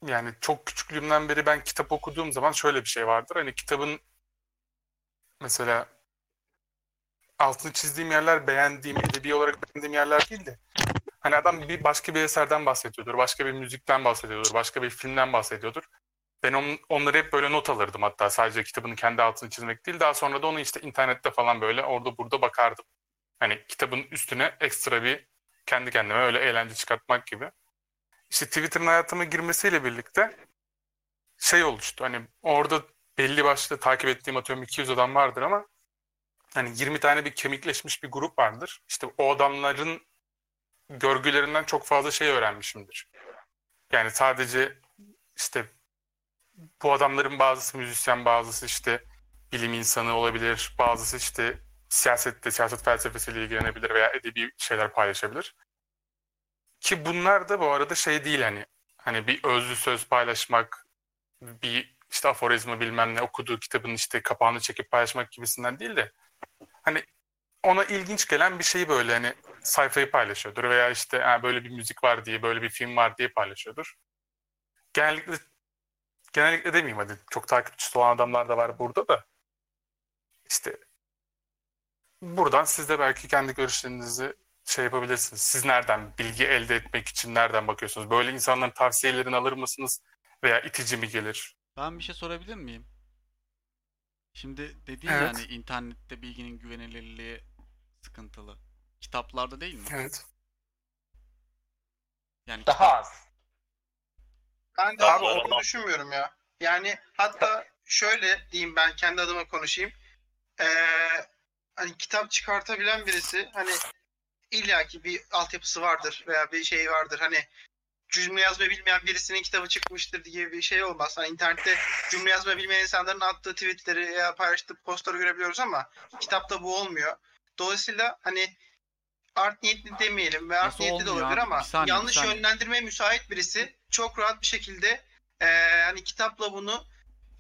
yani çok küçüklüğümden beri ben kitap okuduğum zaman şöyle bir şey vardır. Hani kitabın mesela altını çizdiğim yerler beğendiğim, edebi olarak beğendiğim yerler değil de hani adam bir başka bir eserden bahsediyordur, başka bir müzikten bahsediyordur, başka bir filmden bahsediyordur. Ben on, onları hep böyle not alırdım hatta sadece kitabın kendi altını çizmek değil. Daha sonra da onu işte internette falan böyle orada burada bakardım. Hani kitabın üstüne ekstra bir kendi kendime öyle eğlence çıkartmak gibi. İşte Twitter'ın hayatıma girmesiyle birlikte şey oluştu. Hani orada belli başlı takip ettiğim atıyorum 200 adam vardır ama hani 20 tane bir kemikleşmiş bir grup vardır. İşte o adamların görgülerinden çok fazla şey öğrenmişimdir. Yani sadece işte bu adamların bazısı müzisyen, bazısı işte bilim insanı olabilir, bazısı işte siyasette, siyaset felsefesiyle ilgilenebilir veya edebi şeyler paylaşabilir. Ki bunlar da bu arada şey değil hani hani bir özlü söz paylaşmak, bir işte aforizma bilmem ne okuduğu kitabın işte kapağını çekip paylaşmak gibisinden değil de hani ona ilginç gelen bir şeyi böyle hani sayfayı paylaşıyordur veya işte ha, böyle bir müzik var diye böyle bir film var diye paylaşıyordur. Genellikle genellikle demeyeyim hadi çok takipçisi olan adamlar da var burada da işte buradan siz de belki kendi görüşlerinizi şey yapabilirsiniz. Siz nereden bilgi elde etmek için nereden bakıyorsunuz? Böyle insanların tavsiyelerini alır mısınız? Veya itici mi gelir? Ben bir şey sorabilir miyim? Şimdi dedin Evet. yani internette bilginin güvenilirliği sıkıntılı. Kitaplarda değil mi? Evet. Yani Daha kitap- az. Ben de Abi, adam- düşünmüyorum ya. Yani hatta şöyle diyeyim ben kendi adıma konuşayım. Ee, hani kitap çıkartabilen birisi hani illaki bir altyapısı vardır veya bir şey vardır. Hani cümle yazmayı bilmeyen birisinin kitabı çıkmıştır diye bir şey olmaz. Hani internette cümle yazmayı bilmeyen insanların attığı tweetleri ya paylaştığı postları görebiliyoruz ama kitapta bu olmuyor. Dolayısıyla hani art niyetli demeyelim ve art Nasıl niyetli de olabilir abi? ama Bir saniye, bir yanlış saniye. yönlendirmeye müsait birisi çok rahat bir şekilde eee, hani kitapla bunu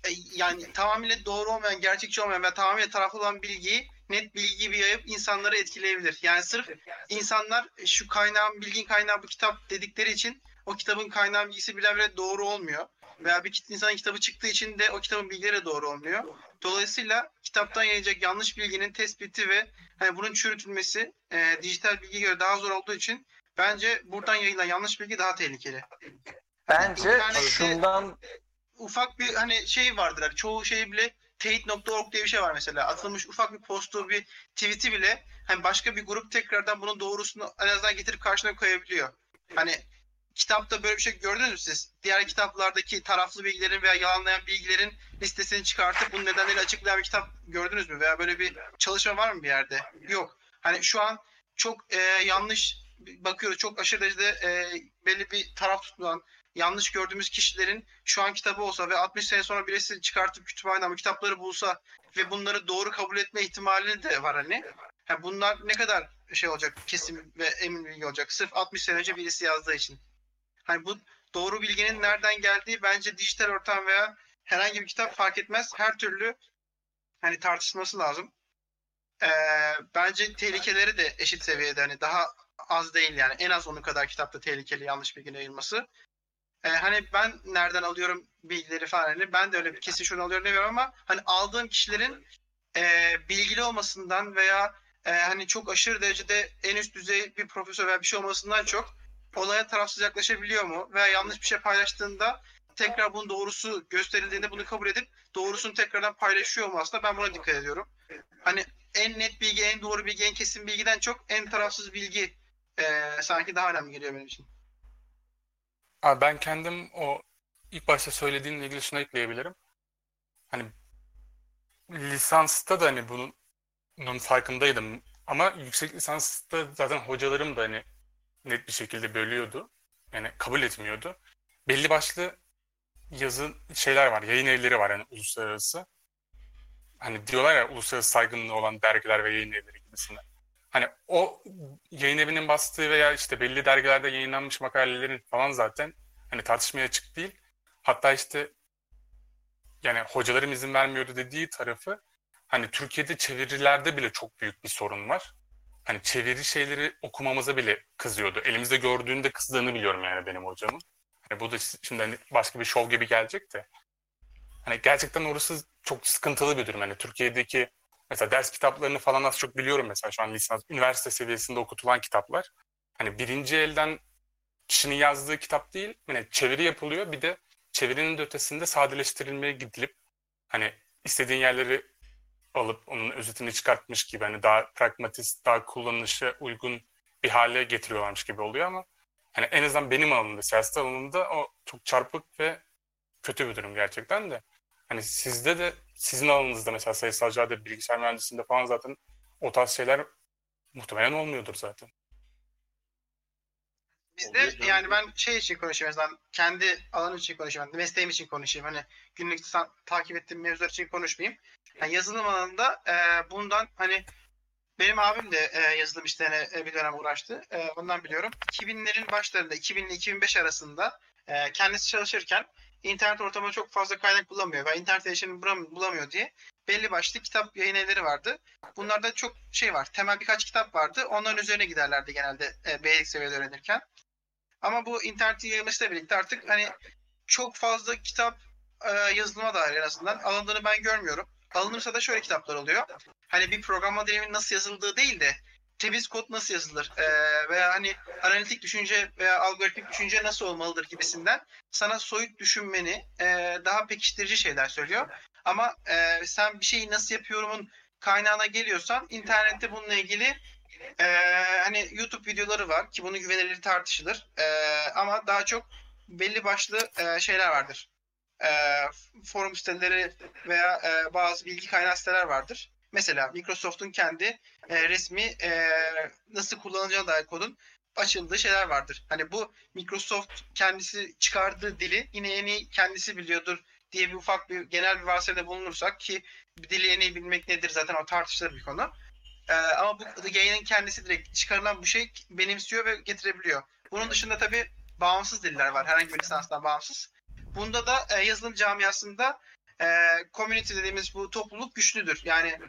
e, yani tamamıyla doğru olmayan, gerçekçi olmayan ve tamamıyla taraflı olan bilgiyi net bilgi gibi yayıp insanları etkileyebilir. Yani sırf insanlar şu kaynağın, bilgin kaynağı bu kitap dedikleri için o kitabın kaynağı bilgisi bile doğru olmuyor. Veya bir insanın kitabı çıktığı için de o kitabın bilgileri doğru olmuyor. Dolayısıyla kitaptan yayılacak yanlış bilginin tespiti ve hani bunun çürütülmesi e, dijital bilgiye göre daha zor olduğu için bence buradan yayılan yanlış bilgi daha tehlikeli. Bence şundan ufak bir hani şey vardır. Hani çoğu şey bile teyit.org diye bir şey var mesela. Atılmış ufak bir postu, bir tweet'i bile hani başka bir grup tekrardan bunun doğrusunu en azından getirip karşına koyabiliyor. Hani kitapta böyle bir şey gördünüz mü siz? Diğer kitaplardaki taraflı bilgilerin veya yalanlayan bilgilerin listesini çıkartıp bunun nedenleri açıklayan bir kitap gördünüz mü? Veya böyle bir çalışma var mı bir yerde? Yok. Hani şu an çok e, yanlış bakıyoruz. Çok aşırı derecede e, belli bir taraf tutulan yanlış gördüğümüz kişilerin şu an kitabı olsa ve 60 sene sonra birisi çıkartıp kütüphaneden bu kitapları bulsa ve bunları doğru kabul etme ihtimali de var hani. Ha bunlar ne kadar şey olacak kesin ve emin bilgi olacak sırf 60 sene önce birisi yazdığı için. Hani bu doğru bilginin nereden geldiği bence dijital ortam veya herhangi bir kitap fark etmez. Her türlü hani tartışılması lazım. Ee, bence tehlikeleri de eşit seviyede hani daha az değil yani en az onun kadar kitapta tehlikeli yanlış bilginin yayılması. Ee, hani ben nereden alıyorum bilgileri falan hani ben de öyle bir kesin şunu alıyorum demiyorum ama hani aldığım kişilerin e, bilgili olmasından veya e, hani çok aşırı derecede en üst düzey bir profesör veya bir şey olmasından çok olaya tarafsız yaklaşabiliyor mu veya yanlış bir şey paylaştığında tekrar bunun doğrusu gösterildiğinde bunu kabul edip doğrusunu tekrardan paylaşıyor mu aslında ben buna dikkat ediyorum. Hani en net bilgi, en doğru bilgi, en kesin bilgiden çok en tarafsız bilgi e, sanki daha önemli geliyor benim için. Abi ben kendim o ilk başta söylediğinle ilgili şunu ekleyebilirim. Hani lisansta da hani bunun, bunun farkındaydım. Ama yüksek lisansta zaten hocalarım da hani net bir şekilde bölüyordu. Yani kabul etmiyordu. Belli başlı yazı şeyler var, yayın evleri var yani uluslararası. Hani diyorlar ya uluslararası saygınlığı olan dergiler ve yayın evleri gibisinden. Hani o yayın evinin bastığı veya işte belli dergilerde yayınlanmış makalelerin falan zaten hani tartışmaya açık değil. Hatta işte yani hocalarım izin vermiyordu dediği tarafı hani Türkiye'de çevirilerde bile çok büyük bir sorun var. Hani çeviri şeyleri okumamıza bile kızıyordu. Elimizde gördüğünde kızdığını biliyorum yani benim hocamın. Hani bu da şimdi hani başka bir şov gibi gelecek de. Hani gerçekten orası çok sıkıntılı bir durum. Hani Türkiye'deki mesela ders kitaplarını falan az çok biliyorum mesela şu an lisans, üniversite seviyesinde okutulan kitaplar. Hani birinci elden kişinin yazdığı kitap değil, yani çeviri yapılıyor. Bir de çevirinin de ötesinde sadeleştirilmeye gidilip hani istediğin yerleri alıp onun özetini çıkartmış gibi hani daha pragmatist, daha kullanışa uygun bir hale getiriyorlarmış gibi oluyor ama hani en azından benim alanımda, siyaset alanımda o çok çarpık ve kötü bir durum gerçekten de. Hani sizde de sizin alanınızda mesela sayısalcılarda, bilgisayar mühendisliğinde falan zaten o tarz şeyler muhtemelen olmuyordur zaten. Bizde Oluyor yani ben şey için konuşayım en azından kendi alanım için konuşayım. hani mesleğim için konuşayım. Hani günlük ta- takip ettiğim mevzular için konuşmayayım. Yani yazılım alanında e, bundan hani benim abim de e, yazılım işlerine e, bir dönem uğraştı. E, ondan biliyorum. 2000'lerin başlarında 2000 ile 2005 arasında e, kendisi çalışırken internet ortamında çok fazla kaynak bulamıyor ve internet erişimini bulam- bulamıyor diye belli başlı kitap yayın evleri vardı. Bunlarda çok şey var. Temel birkaç kitap vardı. Onların üzerine giderlerdi genelde e, basic seviyede öğrenirken. Ama bu internetin yayılmasıyla birlikte artık hani çok fazla kitap e, yazılıma dair en azından alındığını ben görmüyorum. Alınırsa da şöyle kitaplar oluyor. Hani bir programa dilimin nasıl yazıldığı değil de temiz kod nasıl yazılır e, veya hani analitik düşünce veya algoritmik düşünce nasıl olmalıdır gibisinden sana soyut düşünmeni e, daha pekiştirici şeyler söylüyor. Ama e, sen bir şeyi nasıl yapıyorumun kaynağına geliyorsan internette bununla ilgili e, hani YouTube videoları var ki bunun güvenilirliği tartışılır. E, ama daha çok belli başlı e, şeyler vardır. E, forum siteleri veya e, bazı bilgi kaynağı siteler vardır. Mesela Microsoft'un kendi e, resmi e, nasıl kullanılacağına dair kodun açıldığı şeyler vardır. Hani bu Microsoft kendisi çıkardığı dili yine en iyi kendisi biliyordur diye bir ufak bir genel bir varsayımda bulunursak ki dili en iyi bilmek nedir zaten o tartışılır bir konu. Ee, ama bu yayının kendisi direkt çıkarılan bu şey benimsiyor ve getirebiliyor. Bunun dışında tabii bağımsız diller var. Herhangi bir lisanstan bağımsız. Bunda da e, yazılım camiasında e, community dediğimiz bu topluluk güçlüdür. Yani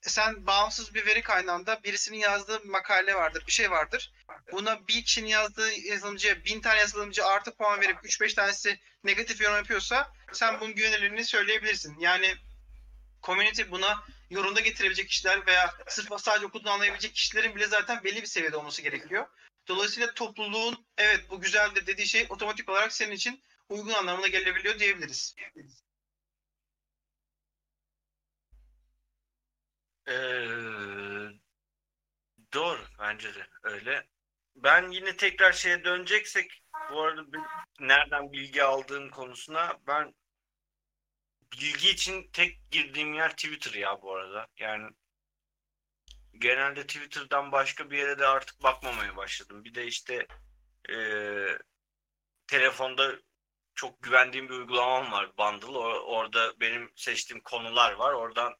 sen bağımsız bir veri kaynağında birisinin yazdığı makale vardır, bir şey vardır. Buna bir kişinin yazdığı yazılımcıya bin tane yazılımcı artı puan verip 3-5 tanesi negatif yorum yapıyorsa sen bunun güvenilirliğini söyleyebilirsin. Yani community buna yorumda getirebilecek kişiler veya sırf sadece okuduğunu anlayabilecek kişilerin bile zaten belli bir seviyede olması gerekiyor. Dolayısıyla topluluğun evet bu güzeldir dediği şey otomatik olarak senin için uygun anlamına gelebiliyor diyebiliriz. Ee, doğru bence de öyle. Ben yine tekrar şeye döneceksek bu arada bir- nereden bilgi aldığım konusuna ben bilgi için tek girdiğim yer Twitter ya bu arada. Yani genelde Twitter'dan başka bir yere de artık bakmamaya başladım. Bir de işte eee, telefonda çok güvendiğim bir uygulamam var Bundle. O- orada benim seçtiğim konular var. Oradan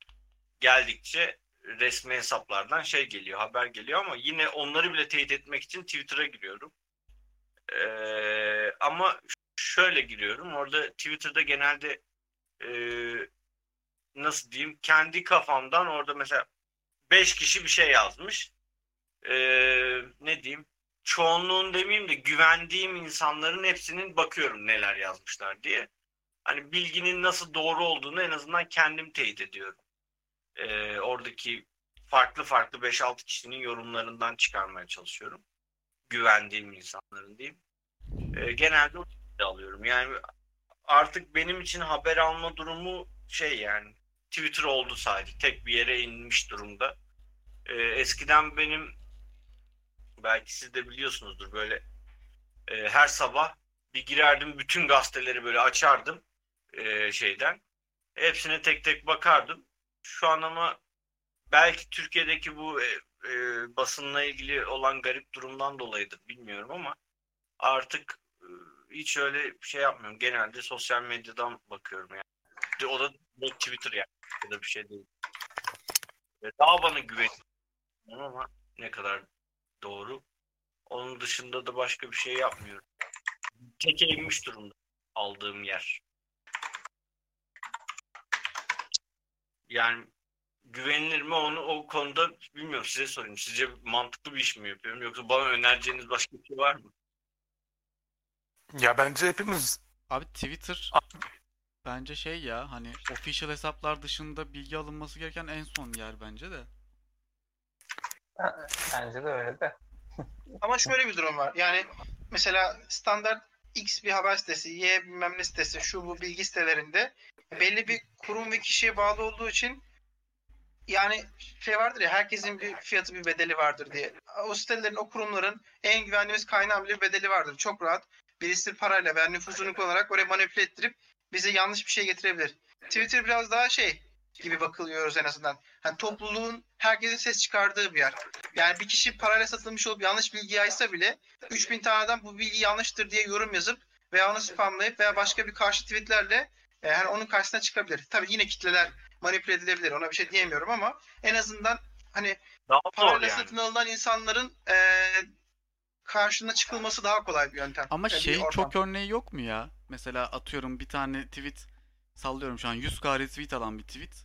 geldikçe resmi hesaplardan şey geliyor, haber geliyor ama yine onları bile teyit etmek için Twitter'a giriyorum. Ee, ama şöyle giriyorum. Orada Twitter'da genelde ee, nasıl diyeyim kendi kafamdan orada mesela 5 kişi bir şey yazmış. Ee, ne diyeyim? Çoğunluğun demeyeyim de güvendiğim insanların hepsinin bakıyorum neler yazmışlar diye. Hani bilginin nasıl doğru olduğunu en azından kendim teyit ediyorum e, oradaki farklı farklı 5-6 kişinin yorumlarından çıkarmaya çalışıyorum. Güvendiğim insanların diyeyim. E, genelde o şekilde alıyorum. Yani artık benim için haber alma durumu şey yani Twitter oldu sadece. Tek bir yere inmiş durumda. E, eskiden benim belki siz de biliyorsunuzdur böyle e, her sabah bir girerdim bütün gazeteleri böyle açardım e, şeyden. Hepsine tek tek bakardım şu an ama belki Türkiye'deki bu e, e, basınla ilgili olan garip durumdan dolayıdır bilmiyorum ama artık e, hiç öyle şey yapmıyorum. Genelde sosyal medyadan bakıyorum yani. O da Twitter yani. Ya da bir şey değil. E, Daha bana güveniyorum ama ne kadar doğru. Onun dışında da başka bir şey yapmıyorum. İnmiş durumda aldığım yer. Yani güvenilir mi onu o konuda bilmiyorum size sorayım. Sizce mantıklı bir iş mi yapıyorum yoksa bana önereceğiniz başka bir şey var mı? Ya bence hepimiz Abi Twitter bence şey ya hani official hesaplar dışında bilgi alınması gereken en son yer bence de. Bence de öyle de. Ama şöyle bir durum var. Yani mesela standart X bir haber sitesi, Y bilmem ne sitesi, şu bu bilgi sitelerinde belli bir kurum ve kişiye bağlı olduğu için yani şey vardır ya herkesin bir fiyatı bir bedeli vardır diye. O sitelerin, o kurumların en güvendiğimiz kaynağın bile bir bedeli vardır. Çok rahat birisi parayla veya nüfuzunu kullanarak oraya manipüle ettirip bize yanlış bir şey getirebilir. Twitter biraz daha şey gibi bakılıyoruz en azından. Hani topluluğun herkesin ses çıkardığı bir yer. Yani bir kişi parayla satılmış olup yanlış bilgi yaysa bile 3000 taneden bu bilgi yanlıştır diye yorum yazıp veya onu spamlayıp veya başka bir karşı tweetlerle e, hani onun karşısına çıkabilir. Tabii yine kitleler manipüle edilebilir. Ona bir şey diyemiyorum ama en azından hani Daha parayla yani. satın alınan insanların e, karşına çıkılması daha kolay bir yöntem. Ama E, bir şey çok örneği yok mu ya? Mesela atıyorum bir tane tweet sallıyorum şu an 100k retweet alan bir tweet.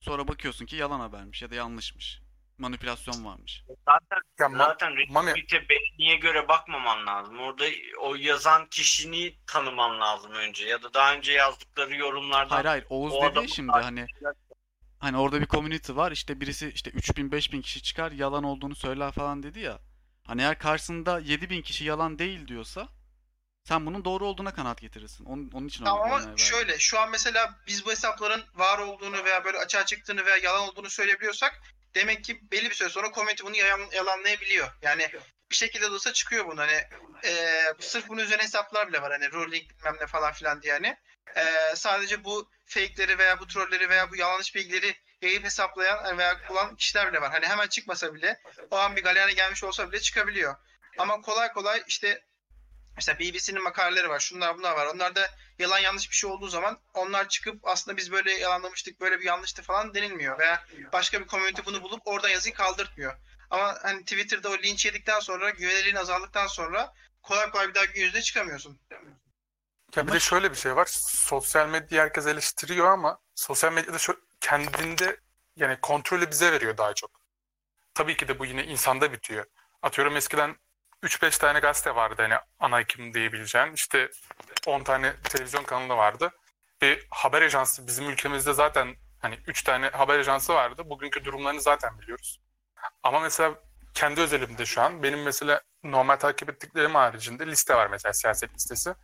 Sonra bakıyorsun ki yalan habermiş ya da yanlışmış. Manipülasyon varmış. Zaten ya zaten retweet'e beğeniye göre bakmaman lazım. Orada o yazan kişini tanıman lazım önce ya da daha önce yazdıkları yorumlardan Hayır hayır Oğuz o dedi şimdi hani hani orada bir community var işte birisi işte 3000 5000 kişi çıkar yalan olduğunu söyler falan dedi ya. Hani eğer karşısında 7000 kişi yalan değil diyorsa sen bunun doğru olduğuna kanaat getirirsin. Onun, onun için Tamam ama şöyle şu an mesela biz bu hesapların var olduğunu veya böyle açığa çıktığını veya yalan olduğunu söyleyebiliyorsak demek ki belli bir süre sonra community bunu yalan- yalanlayabiliyor. Yani bir şekilde de olsa çıkıyor bunu hani e, sırf bunun üzerine hesaplar bile var hani ruling bilmem ne falan filan diye hani. E, sadece bu fake'leri veya bu trolleri veya bu yanlış bilgileri yayıp hesaplayan veya kullanan kişiler bile var. Hani hemen çıkmasa bile o an bir galeyana gelmiş olsa bile çıkabiliyor. Ama kolay kolay işte Mesela BBC'nin makaleleri var, şunlar bunlar var. Onlarda yalan yanlış bir şey olduğu zaman onlar çıkıp aslında biz böyle yalanlamıştık, böyle bir yanlıştı falan denilmiyor. Veya başka bir community bunu bulup oradan yazıyı kaldırtmıyor. Ama hani Twitter'da o linç yedikten sonra, güvenilirliğin azaldıktan sonra kolay kolay bir daha gün yüzüne çıkamıyorsun. Ya bir de şöyle bir şey var. Sosyal medya herkes eleştiriyor ama sosyal medyada şu kendinde yani kontrolü bize veriyor daha çok. Tabii ki de bu yine insanda bitiyor. Atıyorum eskiden 3-5 tane gazete vardı hani ana hekim diyebileceğin. İşte 10 tane televizyon kanalı vardı. Bir haber ajansı bizim ülkemizde zaten hani 3 tane haber ajansı vardı. Bugünkü durumlarını zaten biliyoruz. Ama mesela kendi özelimde şu an benim mesela normal takip ettiklerim haricinde liste var mesela siyaset listesi.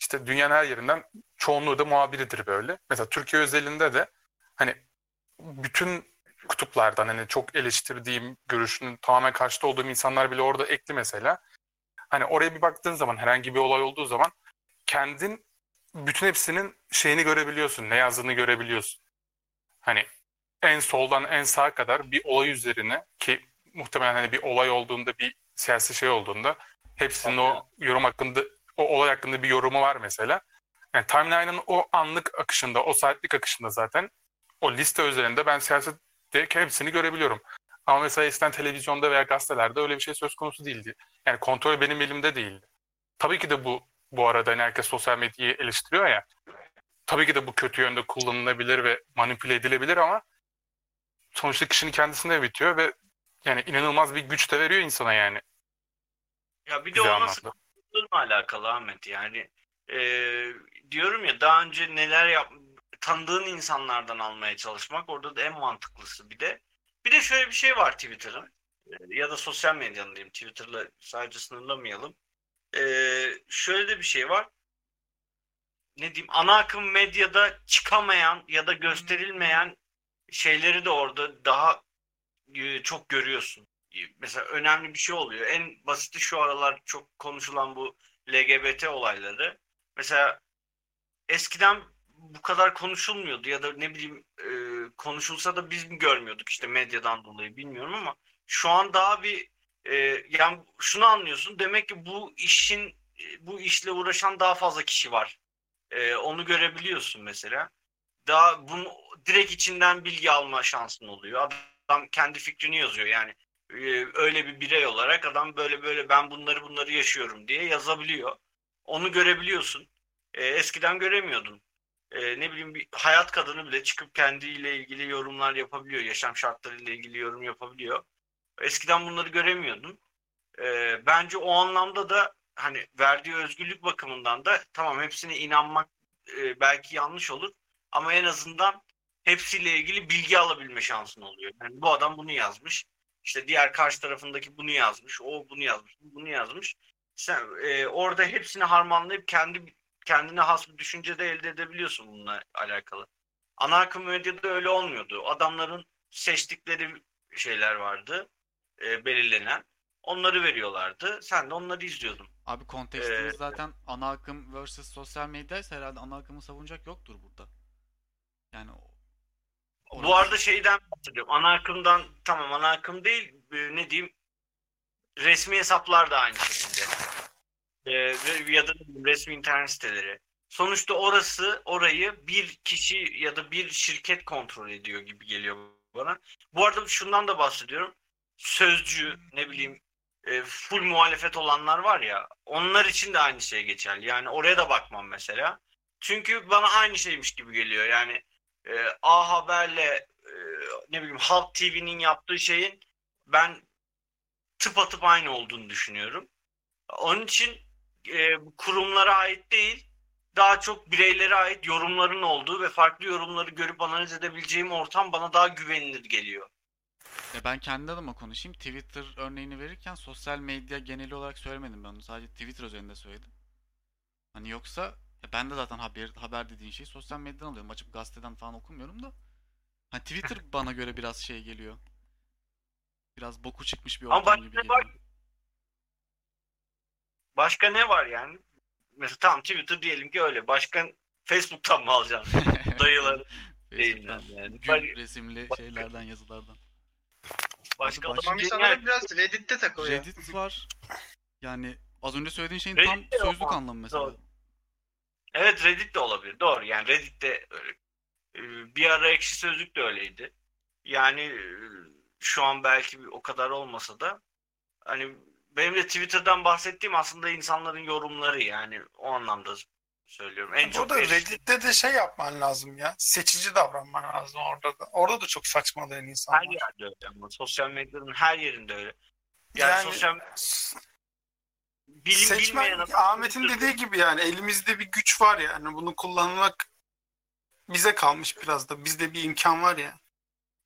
İşte dünyanın her yerinden çoğunluğu da muhabiridir böyle. Mesela Türkiye özelinde de hani bütün kutuplardan hani çok eleştirdiğim görüşünün tamamen karşıtı olduğum insanlar bile orada ekli mesela. Hani oraya bir baktığın zaman herhangi bir olay olduğu zaman kendin bütün hepsinin şeyini görebiliyorsun. Ne yazdığını görebiliyorsun. Hani en soldan en sağa kadar bir olay üzerine ki muhtemelen hani bir olay olduğunda bir siyasi şey olduğunda hepsinin o yorum hakkında o olay hakkında bir yorumu var mesela. Yani timeline'ın o anlık akışında, o saatlik akışında zaten o liste üzerinde ben siyasette hepsini görebiliyorum. Ama mesela eskiden televizyonda veya gazetelerde öyle bir şey söz konusu değildi. Yani kontrol benim elimde değildi. Tabii ki de bu bu arada hani herkes sosyal medyayı eleştiriyor ya. Tabii ki de bu kötü yönde kullanılabilir ve manipüle edilebilir ama sonuçta kişinin kendisinde bitiyor ve yani inanılmaz bir güç de veriyor insana yani. Ya bir de Güzel o nasıl alakalı Ahmet yani. Ee, diyorum ya daha önce neler yap tanıdığın insanlardan almaya çalışmak orada da en mantıklısı bir de. Bir de şöyle bir şey var Twitter'ın Ee, ya da sosyal medyanın diyeyim Twitter'la sadece sınırlamayalım. Ee, şöyle de bir şey var. Ne diyeyim ana akım medyada çıkamayan ya da gösterilmeyen şeyleri de orada daha e, çok görüyorsun. E, Mesela önemli bir şey oluyor. En basiti şu aralar çok konuşulan bu LGBT olayları. Mesela eskiden bu kadar konuşulmuyordu ya da ne bileyim e, konuşulsa da biz mi görmüyorduk işte medyadan dolayı bilmiyorum ama şu an daha bir e, yani şunu anlıyorsun demek ki bu işin e, bu işle uğraşan daha fazla kişi var. E, onu görebiliyorsun mesela. Daha bunu direkt içinden bilgi alma şansın oluyor. Adam kendi fikrini yazıyor yani e, öyle bir birey olarak adam böyle böyle ben bunları bunları yaşıyorum diye yazabiliyor. Onu görebiliyorsun. E, eskiden göremiyordun. E, ne bileyim bir hayat kadını bile çıkıp kendiyle ilgili yorumlar yapabiliyor. Yaşam şartlarıyla ilgili yorum yapabiliyor. Eskiden bunları göremiyordun. E, bence o anlamda da hani verdiği özgürlük bakımından da tamam hepsine inanmak e, belki yanlış olur ama en azından hepsiyle ilgili bilgi alabilme şansın oluyor. Yani bu adam bunu yazmış. İşte diğer karşı tarafındaki bunu yazmış. O bunu yazmış. bu Bunu yazmış. Sen e, orada hepsini harmanlayıp kendi kendine has bir düşünce de elde edebiliyorsun bununla alakalı. Ana akım medyada öyle olmuyordu. Adamların seçtikleri şeyler vardı. e, belirlenen. Onları veriyorlardı. Sen de onları izliyordun. Abi kontekstimiz Ee, zaten ana akım vs sosyal medyaysa herhalde ana akımı savunacak yoktur burada. Yani o- Bu arada şeyden bahsediyorum. Ana akımdan tamam ana akım değil e, ne diyeyim resmi hesaplar da aynı şekilde. E, ya da resmi internet siteleri. Sonuçta orası orayı bir kişi ya da bir şirket kontrol ediyor gibi geliyor bana. Bu arada şundan da bahsediyorum. Sözcü ne bileyim e, full muhalefet olanlar var ya onlar için de aynı şey geçerli. Yani oraya da bakmam mesela. Çünkü bana aynı şeymiş gibi geliyor. Yani e, A Haber'le e, ne bileyim Halk TV'nin yaptığı şeyin ben tıpatıp aynı olduğunu düşünüyorum. Onun için e, kurumlara ait değil, daha çok bireylere ait yorumların olduğu ve farklı yorumları görüp analiz edebileceğim ortam bana daha güvenilir geliyor. Ya ben kendi adıma konuşayım. Twitter örneğini verirken sosyal medya geneli olarak söylemedim ben onu. Sadece Twitter üzerinde söyledim. Hani yoksa ya ben de zaten haber haber dediğin şeyi sosyal medyadan alıyorum. Açıp gazeteden falan okumuyorum da. Hani Twitter bana göre biraz şey geliyor. Biraz boku çıkmış bir Ama ortam başka gibi var? geliyor. Başka ne var yani? Mesela tamam Twitter diyelim ki öyle. Başka Facebook'tan mı alacaksın? Dayıları Facebook'tan yani. gül resimli şeylerden yazılardan. Başka Başka- alışveriş- insanlar biraz Reddit'te takılıyor. Reddit var. Yani az önce söylediğin şeyin Reddit tam sözlük ama. anlamı mesela. Doğru. Evet Reddit de olabilir. Doğru. Yani Reddit'te öyle. Ee, bir ara ekşi sözlük de öyleydi. Yani e, şu an belki o kadar olmasa da hani benim de Twitter'dan bahsettiğim aslında insanların yorumları yani o anlamda söylüyorum. En çok Burada erişim- Reddit'te de şey yapman lazım ya. Seçici davranman lazım orada da. Orada da çok saçmalayan insanlar. her yerde öyle ama sosyal medyanın her yerinde öyle. Yani, Yani- sosyal bilim Seçmen bilmeyen Ahmet'in dediği gibi yani elimizde bir güç var yani bunu kullanmak bize kalmış biraz da. Bizde bir imkan var ya.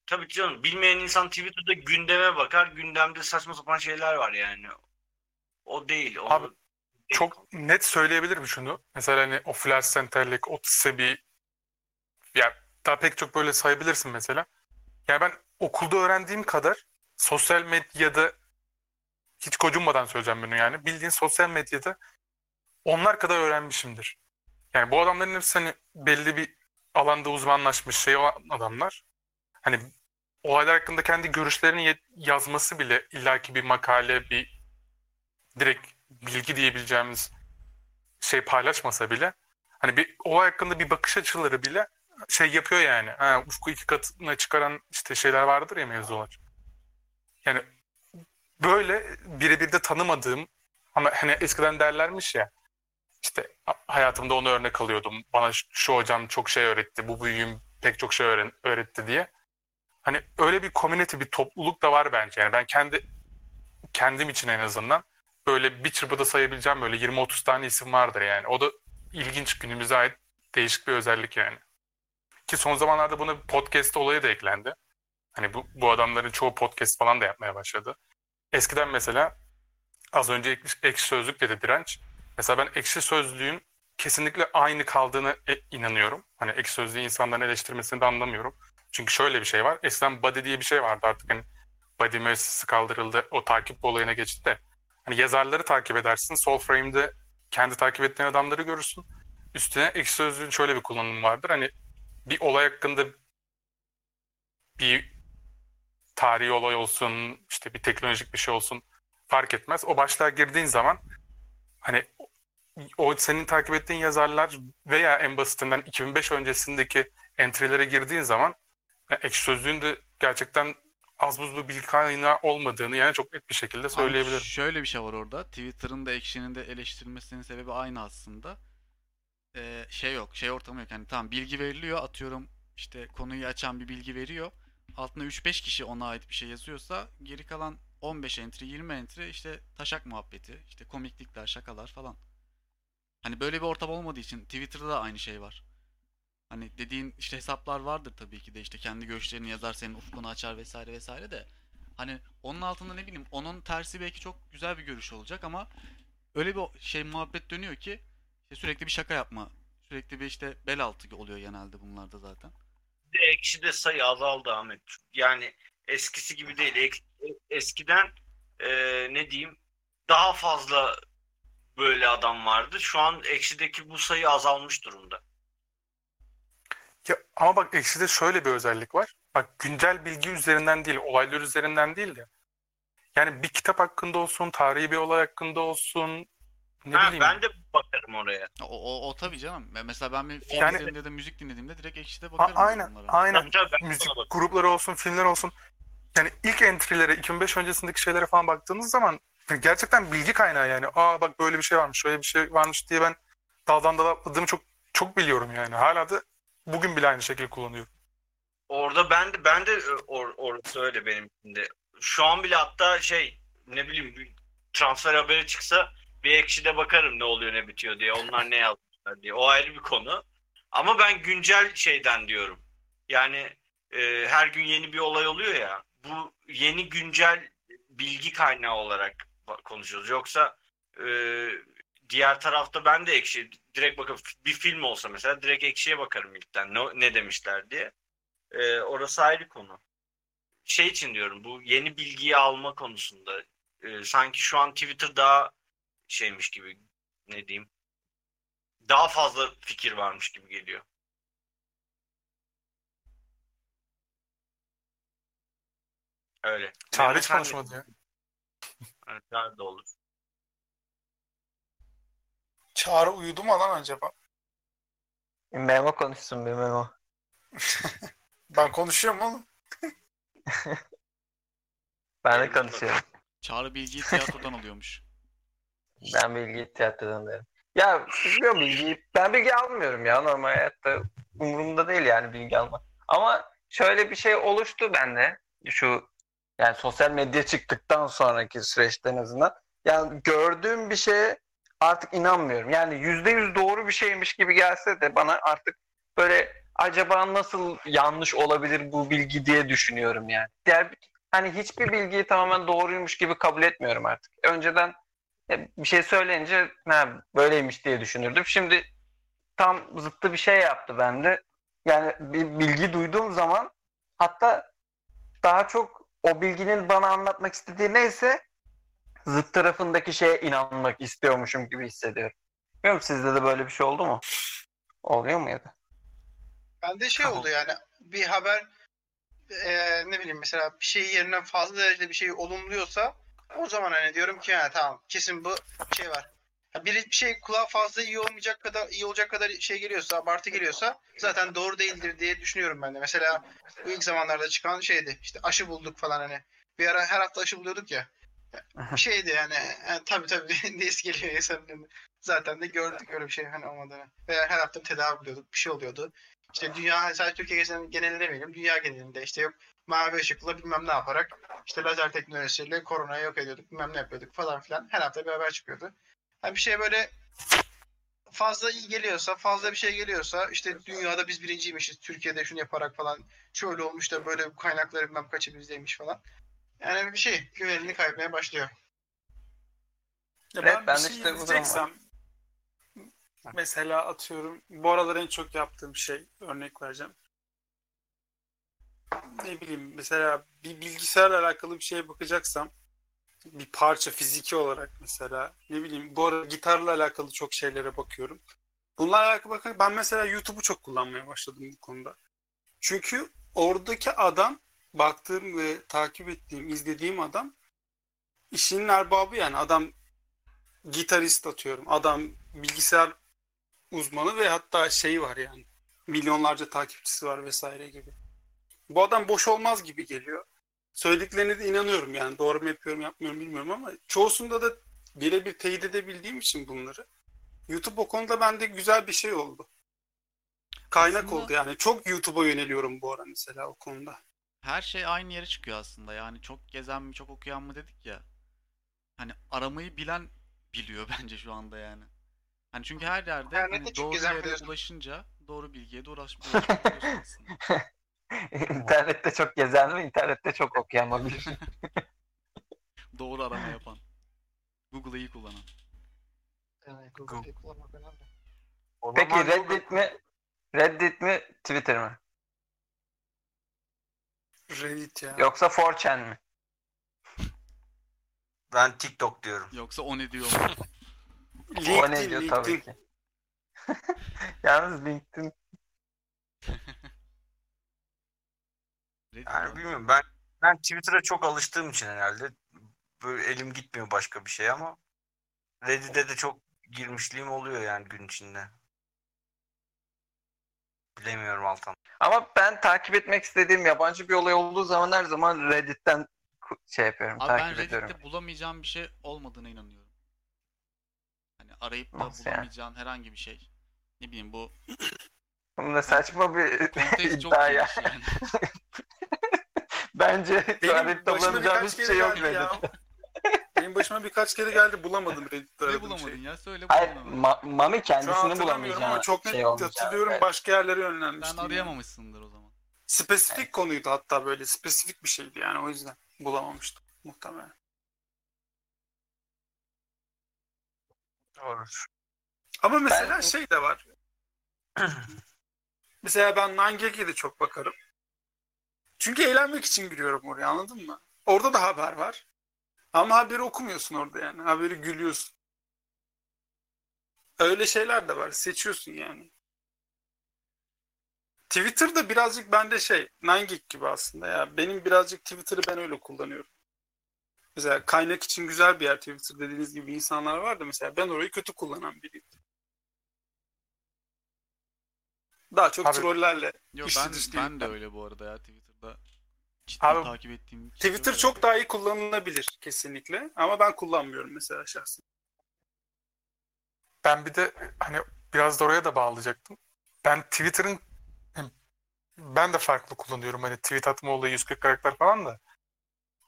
Tabii canım. Bilmeyen insan Twitter'da gündeme bakar. Gündemde saçma sapan şeyler var yani. O değil. Onu Abi, Çok net söyleyebilirim şunu. Mesela hani o flash center'lik, o bir ya daha pek çok böyle sayabilirsin mesela. Yani ben okulda öğrendiğim kadar sosyal medyada hiç gocunmadan söyleyeceğim bunu yani. Bildiğin sosyal medyada onlar kadar öğrenmişimdir. Yani bu adamların hepsi hani belli bir alanda uzmanlaşmış şey olan adamlar. Hani olaylar hakkında kendi görüşlerini yazması bile illaki bir makale, bir direkt bilgi diyebileceğimiz şey paylaşmasa bile hani bir olay hakkında bir bakış açıları bile şey yapıyor yani. Ha, ufku iki katına çıkaran işte şeyler vardır ya mevzular. Yani böyle birebir de tanımadığım ama hani eskiden derlermiş ya işte hayatımda onu örnek alıyordum. Bana şu hocam çok şey öğretti. Bu büyüğüm pek çok şey öğren- öğretti diye. Hani öyle bir community, bir topluluk da var bence. Yani ben kendi kendim için en azından böyle bir çırpıda sayabileceğim böyle 20-30 tane isim vardır yani. O da ilginç günümüze ait değişik bir özellik yani. Ki son zamanlarda buna podcast olayı da eklendi. Hani bu, bu adamların çoğu podcast falan da yapmaya başladı. Eskiden mesela az önce ekşi sözlük dedi direnç. Mesela ben ekşi sözlüğün kesinlikle aynı kaldığını e- inanıyorum. Hani ekşi sözlüğü insanların eleştirmesini de anlamıyorum. Çünkü şöyle bir şey var. Eskiden body diye bir şey vardı artık hani body müessesesi kaldırıldı. O takip olayına geçti de. Hani yazarları takip edersin. Sol frame'de kendi takip ettiğin adamları görürsün. Üstüne ekşi sözlüğün şöyle bir kullanımı vardır. Hani bir olay hakkında bir tarihi olay olsun, işte bir teknolojik bir şey olsun fark etmez. O başlığa girdiğin zaman hani o senin takip ettiğin yazarlar veya en basitinden 2005 öncesindeki entry'lere girdiğin zaman yani ekşi sözlüğün de gerçekten az buz bir bilgi kaynağı olmadığını yani çok net bir şekilde Abi söyleyebilirim. şöyle bir şey var orada. Twitter'ın da Action'in de eleştirilmesinin sebebi aynı aslında. Ee, şey yok, şey ortamı yok. Yani tamam bilgi veriliyor, atıyorum işte konuyu açan bir bilgi veriyor. Altına 3-5 kişi ona ait bir şey yazıyorsa geri kalan 15 entry, 20 entry işte taşak muhabbeti, işte komiklikler, şakalar falan. Hani böyle bir ortam olmadığı için Twitter'da da aynı şey var. Hani dediğin işte hesaplar vardır tabii ki de işte kendi görüşlerini yazar senin ufkunu açar vesaire vesaire de hani onun altında ne bileyim onun tersi belki çok güzel bir görüş olacak ama öyle bir şey muhabbet dönüyor ki işte sürekli bir şaka yapma sürekli bir işte bel altı oluyor genelde bunlarda zaten. de ekşide sayı azaldı Ahmet. Yani eskisi gibi değil. Ek- eskiden e, ne diyeyim daha fazla böyle adam vardı. Şu an ekşideki bu sayı azalmış durumda. Ya, ama bak Ekşi'de şöyle bir özellik var. Bak güncel bilgi üzerinden değil, olaylar üzerinden değil de. Yani bir kitap hakkında olsun, tarihi bir olay hakkında olsun, ne Ha, bileyim. ben de bakarım oraya. O, o, o tabii canım. Mesela ben bir film Yani- izlediğimde da müzik dinlediğimde direkt ekşide A- bakarım aynen, bunlara. aynen. Tabii tabii, ben de Müzik grupları olsun, filmler olsun. Yani ilk entry'lere, 2005 öncesindeki şeylere falan baktığınız zaman gerçekten bilgi kaynağı yani. Aa bak böyle bir şey varmış, şöyle bir şey varmış diye ben daldan dala atladığımı çok çok biliyorum yani. Hala da bugün bile aynı şekilde kullanıyorum. Orada ben de ben de e, or, orası öyle benim de. Şu an bile hatta şey ne bileyim bir transfer haberi çıksa bir ekşide bakarım ne oluyor ne bitiyor diye. Onlar ne yazmışlar diye. O ayrı bir konu. Ama ben güncel şeyden diyorum. Yani e, her gün yeni bir olay oluyor ya. Bu yeni güncel bilgi kaynağı olarak konuşuyoruz. Yoksa e, diğer tarafta ben de ekşi direkt bakıp bir film olsa mesela direkt ekşiye bakarım ilkten ne, ne demişler diye. Ee, orası ayrı konu. Şey için diyorum bu yeni bilgiyi alma konusunda e, sanki şu an Twitter daha şeymiş gibi ne diyeyim daha fazla fikir varmış gibi geliyor. Öyle. Sen- konuşmadı ya. Evet, da olur. Çağrı uyudu mu lan acaba? Memo konuşsun bir Memo. Ben konuşuyorum oğlum. Ben de konuşuyorum. Çağrı bilgiyi tiyatrodan alıyormuş. Ben bilgi tiyatrodan derim. Ya bilmiyorum bilgi. Ben bilgi almıyorum ya normal hayatta. Umurumda değil yani bilgi almak. Ama şöyle bir şey oluştu bende. Şu yani sosyal medya çıktıktan sonraki süreçte en azından. Yani gördüğüm bir şeye artık inanmıyorum. Yani yüzde yüz doğru bir şeymiş gibi gelse de bana artık böyle acaba nasıl yanlış olabilir bu bilgi diye düşünüyorum yani. Diğer hani hiçbir bilgiyi tamamen doğruymuş gibi kabul etmiyorum artık. Önceden e, bir şey söyleyince ha, böyleymiş diye düşünürdüm. Şimdi tam zıttı bir şey yaptı bende. Yani bir bilgi duyduğum zaman hatta daha çok o bilginin bana anlatmak istediği neyse zıt tarafındaki şeye inanmak istiyormuşum gibi hissediyorum. Bilmiyorum sizde de böyle bir şey oldu mu? Oluyor mu ya da? Bende şey oldu yani bir haber eee, ne bileyim mesela bir şey yerine fazla derecede bir şey olumluyorsa o zaman hani diyorum ki ha tamam kesin bu şey var. Ha, bir, bir şey kulağa fazla iyi olmayacak kadar iyi olacak kadar şey geliyorsa abartı geliyorsa zaten doğru değildir diye düşünüyorum ben de. Mesela bu ilk zamanlarda çıkan şeydi işte aşı bulduk falan hani bir ara her hafta aşı buluyorduk ya. Şeydi yani, yani tabii tabii neyse geliyor insanın. Zaten de gördük öyle bir şey hani olmadığını. Veya her hafta tedavi buluyorduk bir şey oluyordu. İşte dünya sadece Türkiye genelinde demeyelim. Dünya genelinde işte yok mavi ışıkla bilmem ne yaparak işte lazer teknolojisiyle koronayı yok ediyorduk bilmem ne yapıyorduk falan filan. Her hafta bir haber çıkıyordu. Yani bir şey böyle fazla iyi geliyorsa, fazla bir şey geliyorsa işte dünyada biz birinciymişiz. Türkiye'de şunu yaparak falan şöyle olmuş da böyle kaynakları bilmem kaçı bizdeymiş falan. Yani bir şey güvenini kaybetmeye başlıyor. Ya Evet, ben, ben bir de şey işte mesela atıyorum bu aralar en çok yaptığım şey örnek vereceğim. Ne bileyim mesela bir bilgisayarla alakalı bir şeye bakacaksam bir parça fiziki olarak mesela ne bileyim bu arada gitarla alakalı çok şeylere bakıyorum. Bunlarla alakalı bakın ben mesela YouTube'u çok kullanmaya başladım bu konuda. Çünkü oradaki adam baktığım ve takip ettiğim, izlediğim adam işinin erbabı yani adam gitarist atıyorum. Adam bilgisayar uzmanı ve hatta şeyi var yani. Milyonlarca takipçisi var vesaire gibi. Bu adam boş olmaz gibi geliyor. Söylediklerine de inanıyorum yani. Doğru mu yapıyorum yapmıyorum bilmiyorum ama çoğusunda da birebir teyit edebildiğim için bunları. YouTube o konuda bende güzel bir şey oldu. Kaynak Aslında- oldu yani. Çok YouTube'a yöneliyorum bu ara mesela o konuda. Her şey aynı yere çıkıyor aslında. Yani çok gezen mi, çok okuyan mı dedik ya. Hani aramayı bilen biliyor bence şu anda yani. Hani çünkü her yerde İnternette hani çok doğru gezen yere biliyorsun. ulaşınca doğru bilgiye de ulaş, ulaşabiliyorsun aslında. internette çok gezen ve internette çok okuyan mı bilir? Doğru arama yapan. Google'ı iyi kullanan. Yani Google'ı kullanmak önemli. Peki Reddit mi? Reddit mi? Twitter mi? Reddit ya. Yoksa 4chan mi? Ben TikTok diyorum. Yoksa o ne diyor mu? o ne LinkedIn, diyor tabii LinkedIn. ki. Yalnız LinkedIn Yani mi? bilmiyorum ben ben Twitter'a çok alıştığım için herhalde böyle elim gitmiyor başka bir şey ama Reddit'e de çok girmişliğim oluyor yani gün içinde. Bilemiyorum Altan. Ama ben takip etmek istediğim yabancı bir olay olduğu zaman her zaman Reddit'ten şey yapıyorum, Abi ben takip ediyorum. Reddit'te bulamayacağım bir şey olmadığına inanıyorum. Hani arayıp da Nasıl yani? bulamayacağın herhangi bir şey. Ne bileyim bu Bunun da saçma bir kontekst çok iddia ya. geniş yani. Bence Benim Reddit'te başıma bulamayacağım birkaç hiçbir kere şey yok geldi ya. Reddit'te. Benim başıma birkaç kere geldi bulamadım Reddit'te Ne aradığım bulamadın şey. ya? Söyle Hayır, bulamadın. Ma- Mami Şu an kendisini hatırlamıyorum bulamayacağını ama çok net şey hatırlıyorum başka yerlere Ben yönlenmiştim. yani. arayamamışsındır o zaman. Spesifik konuydu hatta böyle spesifik bir şeydi yani o yüzden bulamamıştım muhtemelen. Doğru. Ama mesela Ben- şey de var. mesela ben 9 de çok bakarım. Çünkü eğlenmek için giriyorum oraya anladın mı? Orada da haber var. Ama haberi okumuyorsun orada yani. Haberi gülüyorsun. Öyle şeyler de var. Seçiyorsun yani. Twitter'da birazcık bende şey, 9gag gibi aslında ya. Benim birazcık Twitter'ı ben öyle kullanıyorum. Mesela kaynak için güzel bir yer Twitter dediğiniz gibi insanlar var da mesela ben orayı kötü kullanan biriyim. Daha çok Abi- trollerle. İşte ben ben de öyle bu arada ya Twitter'da. Ciddi Abi, takip ettiğim Twitter var. çok daha iyi kullanılabilir kesinlikle. Ama ben kullanmıyorum mesela şahsen. Ben bir de hani biraz da oraya da bağlayacaktım. Ben Twitter'ın ben de farklı kullanıyorum. Hani tweet atma olayı 140 karakter falan da.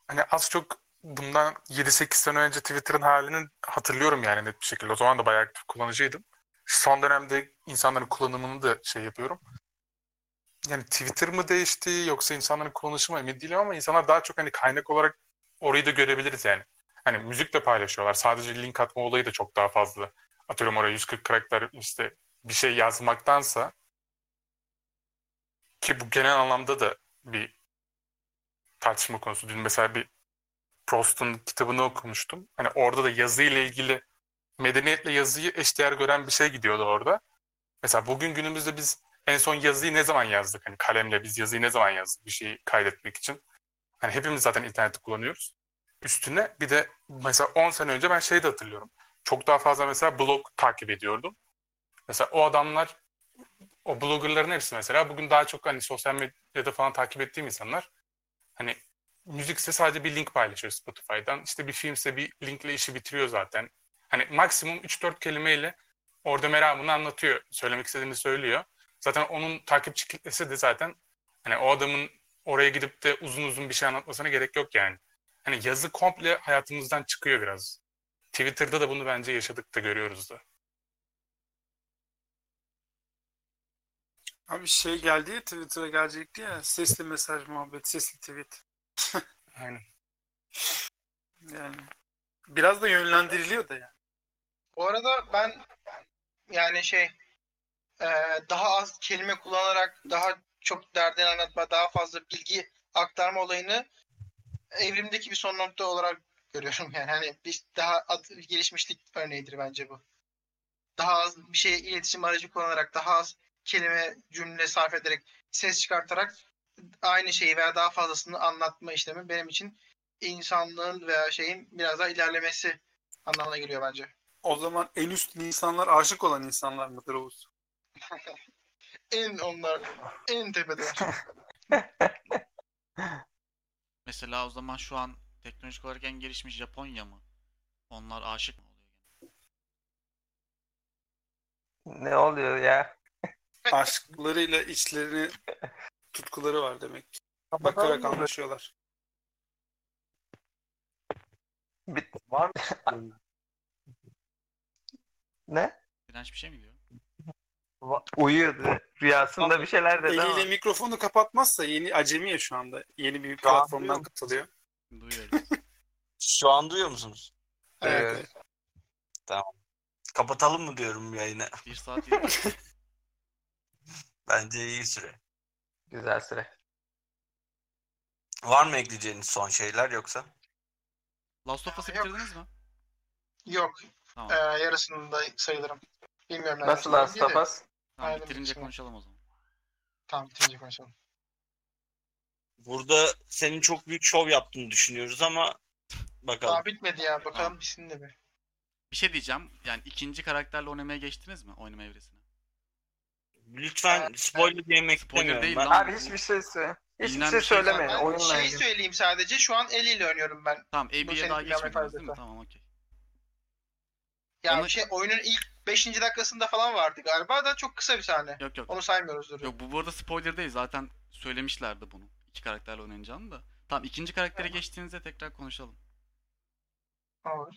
Hani az çok bundan 7-8 sene önce Twitter'ın halini hatırlıyorum yani net bir şekilde. O zaman da bayağı aktif kullanıcıydım. Son dönemde insanların kullanımını da şey yapıyorum. Yani Twitter mı değişti yoksa insanların kullanışı mı emin değilim ama insanlar daha çok hani kaynak olarak orayı da görebiliriz yani. Hani müzik de paylaşıyorlar. Sadece link atma olayı da çok daha fazla. Atıyorum oraya 140 karakter işte bir şey yazmaktansa ki bu genel anlamda da bir tartışma konusu. Dün mesela bir Prost'un kitabını okumuştum. Hani orada da yazı ile ilgili medeniyetle yazıyı eşdeğer gören bir şey gidiyordu orada. Mesela bugün günümüzde biz en son yazıyı ne zaman yazdık? Hani kalemle biz yazıyı ne zaman yazdık bir şeyi kaydetmek için? Hani hepimiz zaten interneti kullanıyoruz. Üstüne bir de mesela 10 sene önce ben şeyi de hatırlıyorum. Çok daha fazla mesela blog takip ediyordum. Mesela o adamlar o bloggerların hepsi mesela bugün daha çok hani sosyal medyada falan takip ettiğim insanlar hani müzikse sadece bir link paylaşıyor Spotify'dan. İşte bir filmse bir linkle işi bitiriyor zaten. Hani maksimum 3-4 kelimeyle orada meramını anlatıyor. Söylemek istediğini söylüyor. Zaten onun takipçi kitlesi de zaten hani o adamın oraya gidip de uzun uzun bir şey anlatmasına gerek yok yani. Hani yazı komple hayatımızdan çıkıyor biraz. Twitter'da da bunu bence yaşadık da görüyoruz da. Abi şey geldi ya Twitter'a gelecekti ya sesli mesaj muhabbet, sesli tweet. Aynen. Yani biraz da yönlendiriliyor da yani. Bu arada ben yani şey e, daha az kelime kullanarak daha çok derdini anlatma, daha fazla bilgi aktarma olayını evrimdeki bir son nokta olarak görüyorum. Yani hani bir daha gelişmişlik örneğidir bence bu. Daha az bir şey iletişim aracı kullanarak, daha az kelime, cümle sarf ederek, ses çıkartarak aynı şeyi veya daha fazlasını anlatma işlemi benim için insanlığın veya şeyin biraz daha ilerlemesi anlamına geliyor bence. O zaman en üst insanlar aşık olan insanlar mıdır Oğuz? En onlar en tepede. Mesela o zaman şu an teknolojik olarak en gelişmiş Japonya mı? Onlar aşık mı oluyor? Ne oluyor ya? Aşklarıyla içlerini tutkuları var demek. ki. Bakarak anlaşıyorlar. Bit Var mı? ne? Direnç bir şey mi diyor? Uyuyordu. Rüyasında bir şeyler dedi ama. Eliyle mikrofonu kapatmazsa yeni acemi ya şu anda. Yeni bir platformdan katılıyor. Duyuyoruz. Şu an duyuyor musunuz? Evet. Evet. Kapatalım mı diyorum yayını? bir saat yedi. Bence iyi süre. Güzel süre. Var mı ekleyeceğiniz son şeyler yoksa? Last of Us'ı bitirdiniz mi? Yok. Tamam. Ee, yarısında sayılırım. Bilmiyorum. Nasıl Last of. Us? Tamam Aynen, bitirince bitirme. konuşalım o zaman. Tamam bitirince konuşalım. Burada senin çok büyük şov yaptığını düşünüyoruz ama bakalım. Daha bitmedi ya. Bakalım Tamam. bitsin de bir. Bir şey diyeceğim. Yani ikinci karakterle oynamaya geçtiniz mi? Oynama evresine. Lütfen spoiler yemek Spoiler değil ben. lan. Abi hiçbir şey söyle. Hiçbir şey şey söylemeyin. Oyunla şeyi ilgili. söyleyeyim sadece. Şu an Ellie ile oynuyorum ben. Tamam AB'ye daha planı geçmediniz değil mi? Tamam okey. Ya Onu- şey oyunun ilk 5. dakikasında falan vardı galiba da çok kısa bir sahne. Yok yok. Onu saymıyoruzdur. Yok bu bu arada spoiler değil. Zaten söylemişlerdi bunu. İki karakterle oynayacağını da. Tamam ikinci karaktere geçtiğinizde tekrar konuşalım. Olur.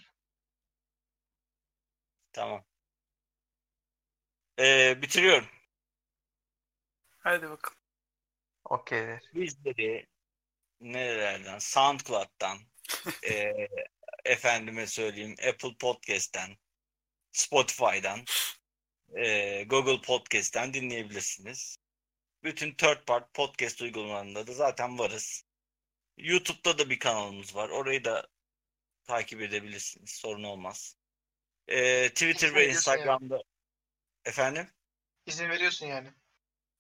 Tamam. Ee, bitiriyorum. Hadi bakalım. Okeydir. Bizleri nerelerden? SoundCloud'dan, ee, efendime söyleyeyim Apple Podcast'ten, Spotify'dan, ee, Google Podcast'ten dinleyebilirsiniz. Bütün third part podcast uygulamalarında da zaten varız. YouTube'da da bir kanalımız var. Orayı da takip edebilirsiniz. Sorun olmaz. Ee, Twitter ve veriyorsun yani. Instagram'da efendim? İzin veriyorsun yani.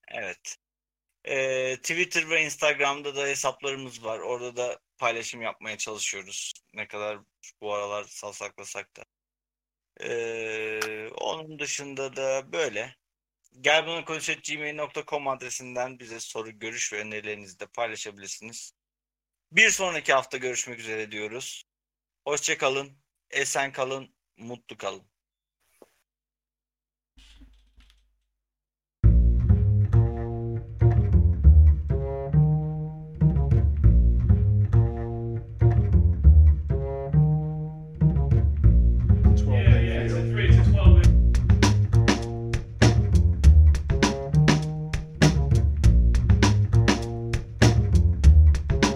Evet. Ee, Twitter ve Instagram'da da hesaplarımız var. Orada da paylaşım yapmaya çalışıyoruz. Ne kadar bu aralar salsaklasak da. Ee, onun dışında da böyle. Gel bunu gmail.com adresinden bize soru, görüş ve önerilerinizi de paylaşabilirsiniz. Bir sonraki hafta görüşmek üzere diyoruz. Hoşça kalın, esen kalın, mutlu kalın.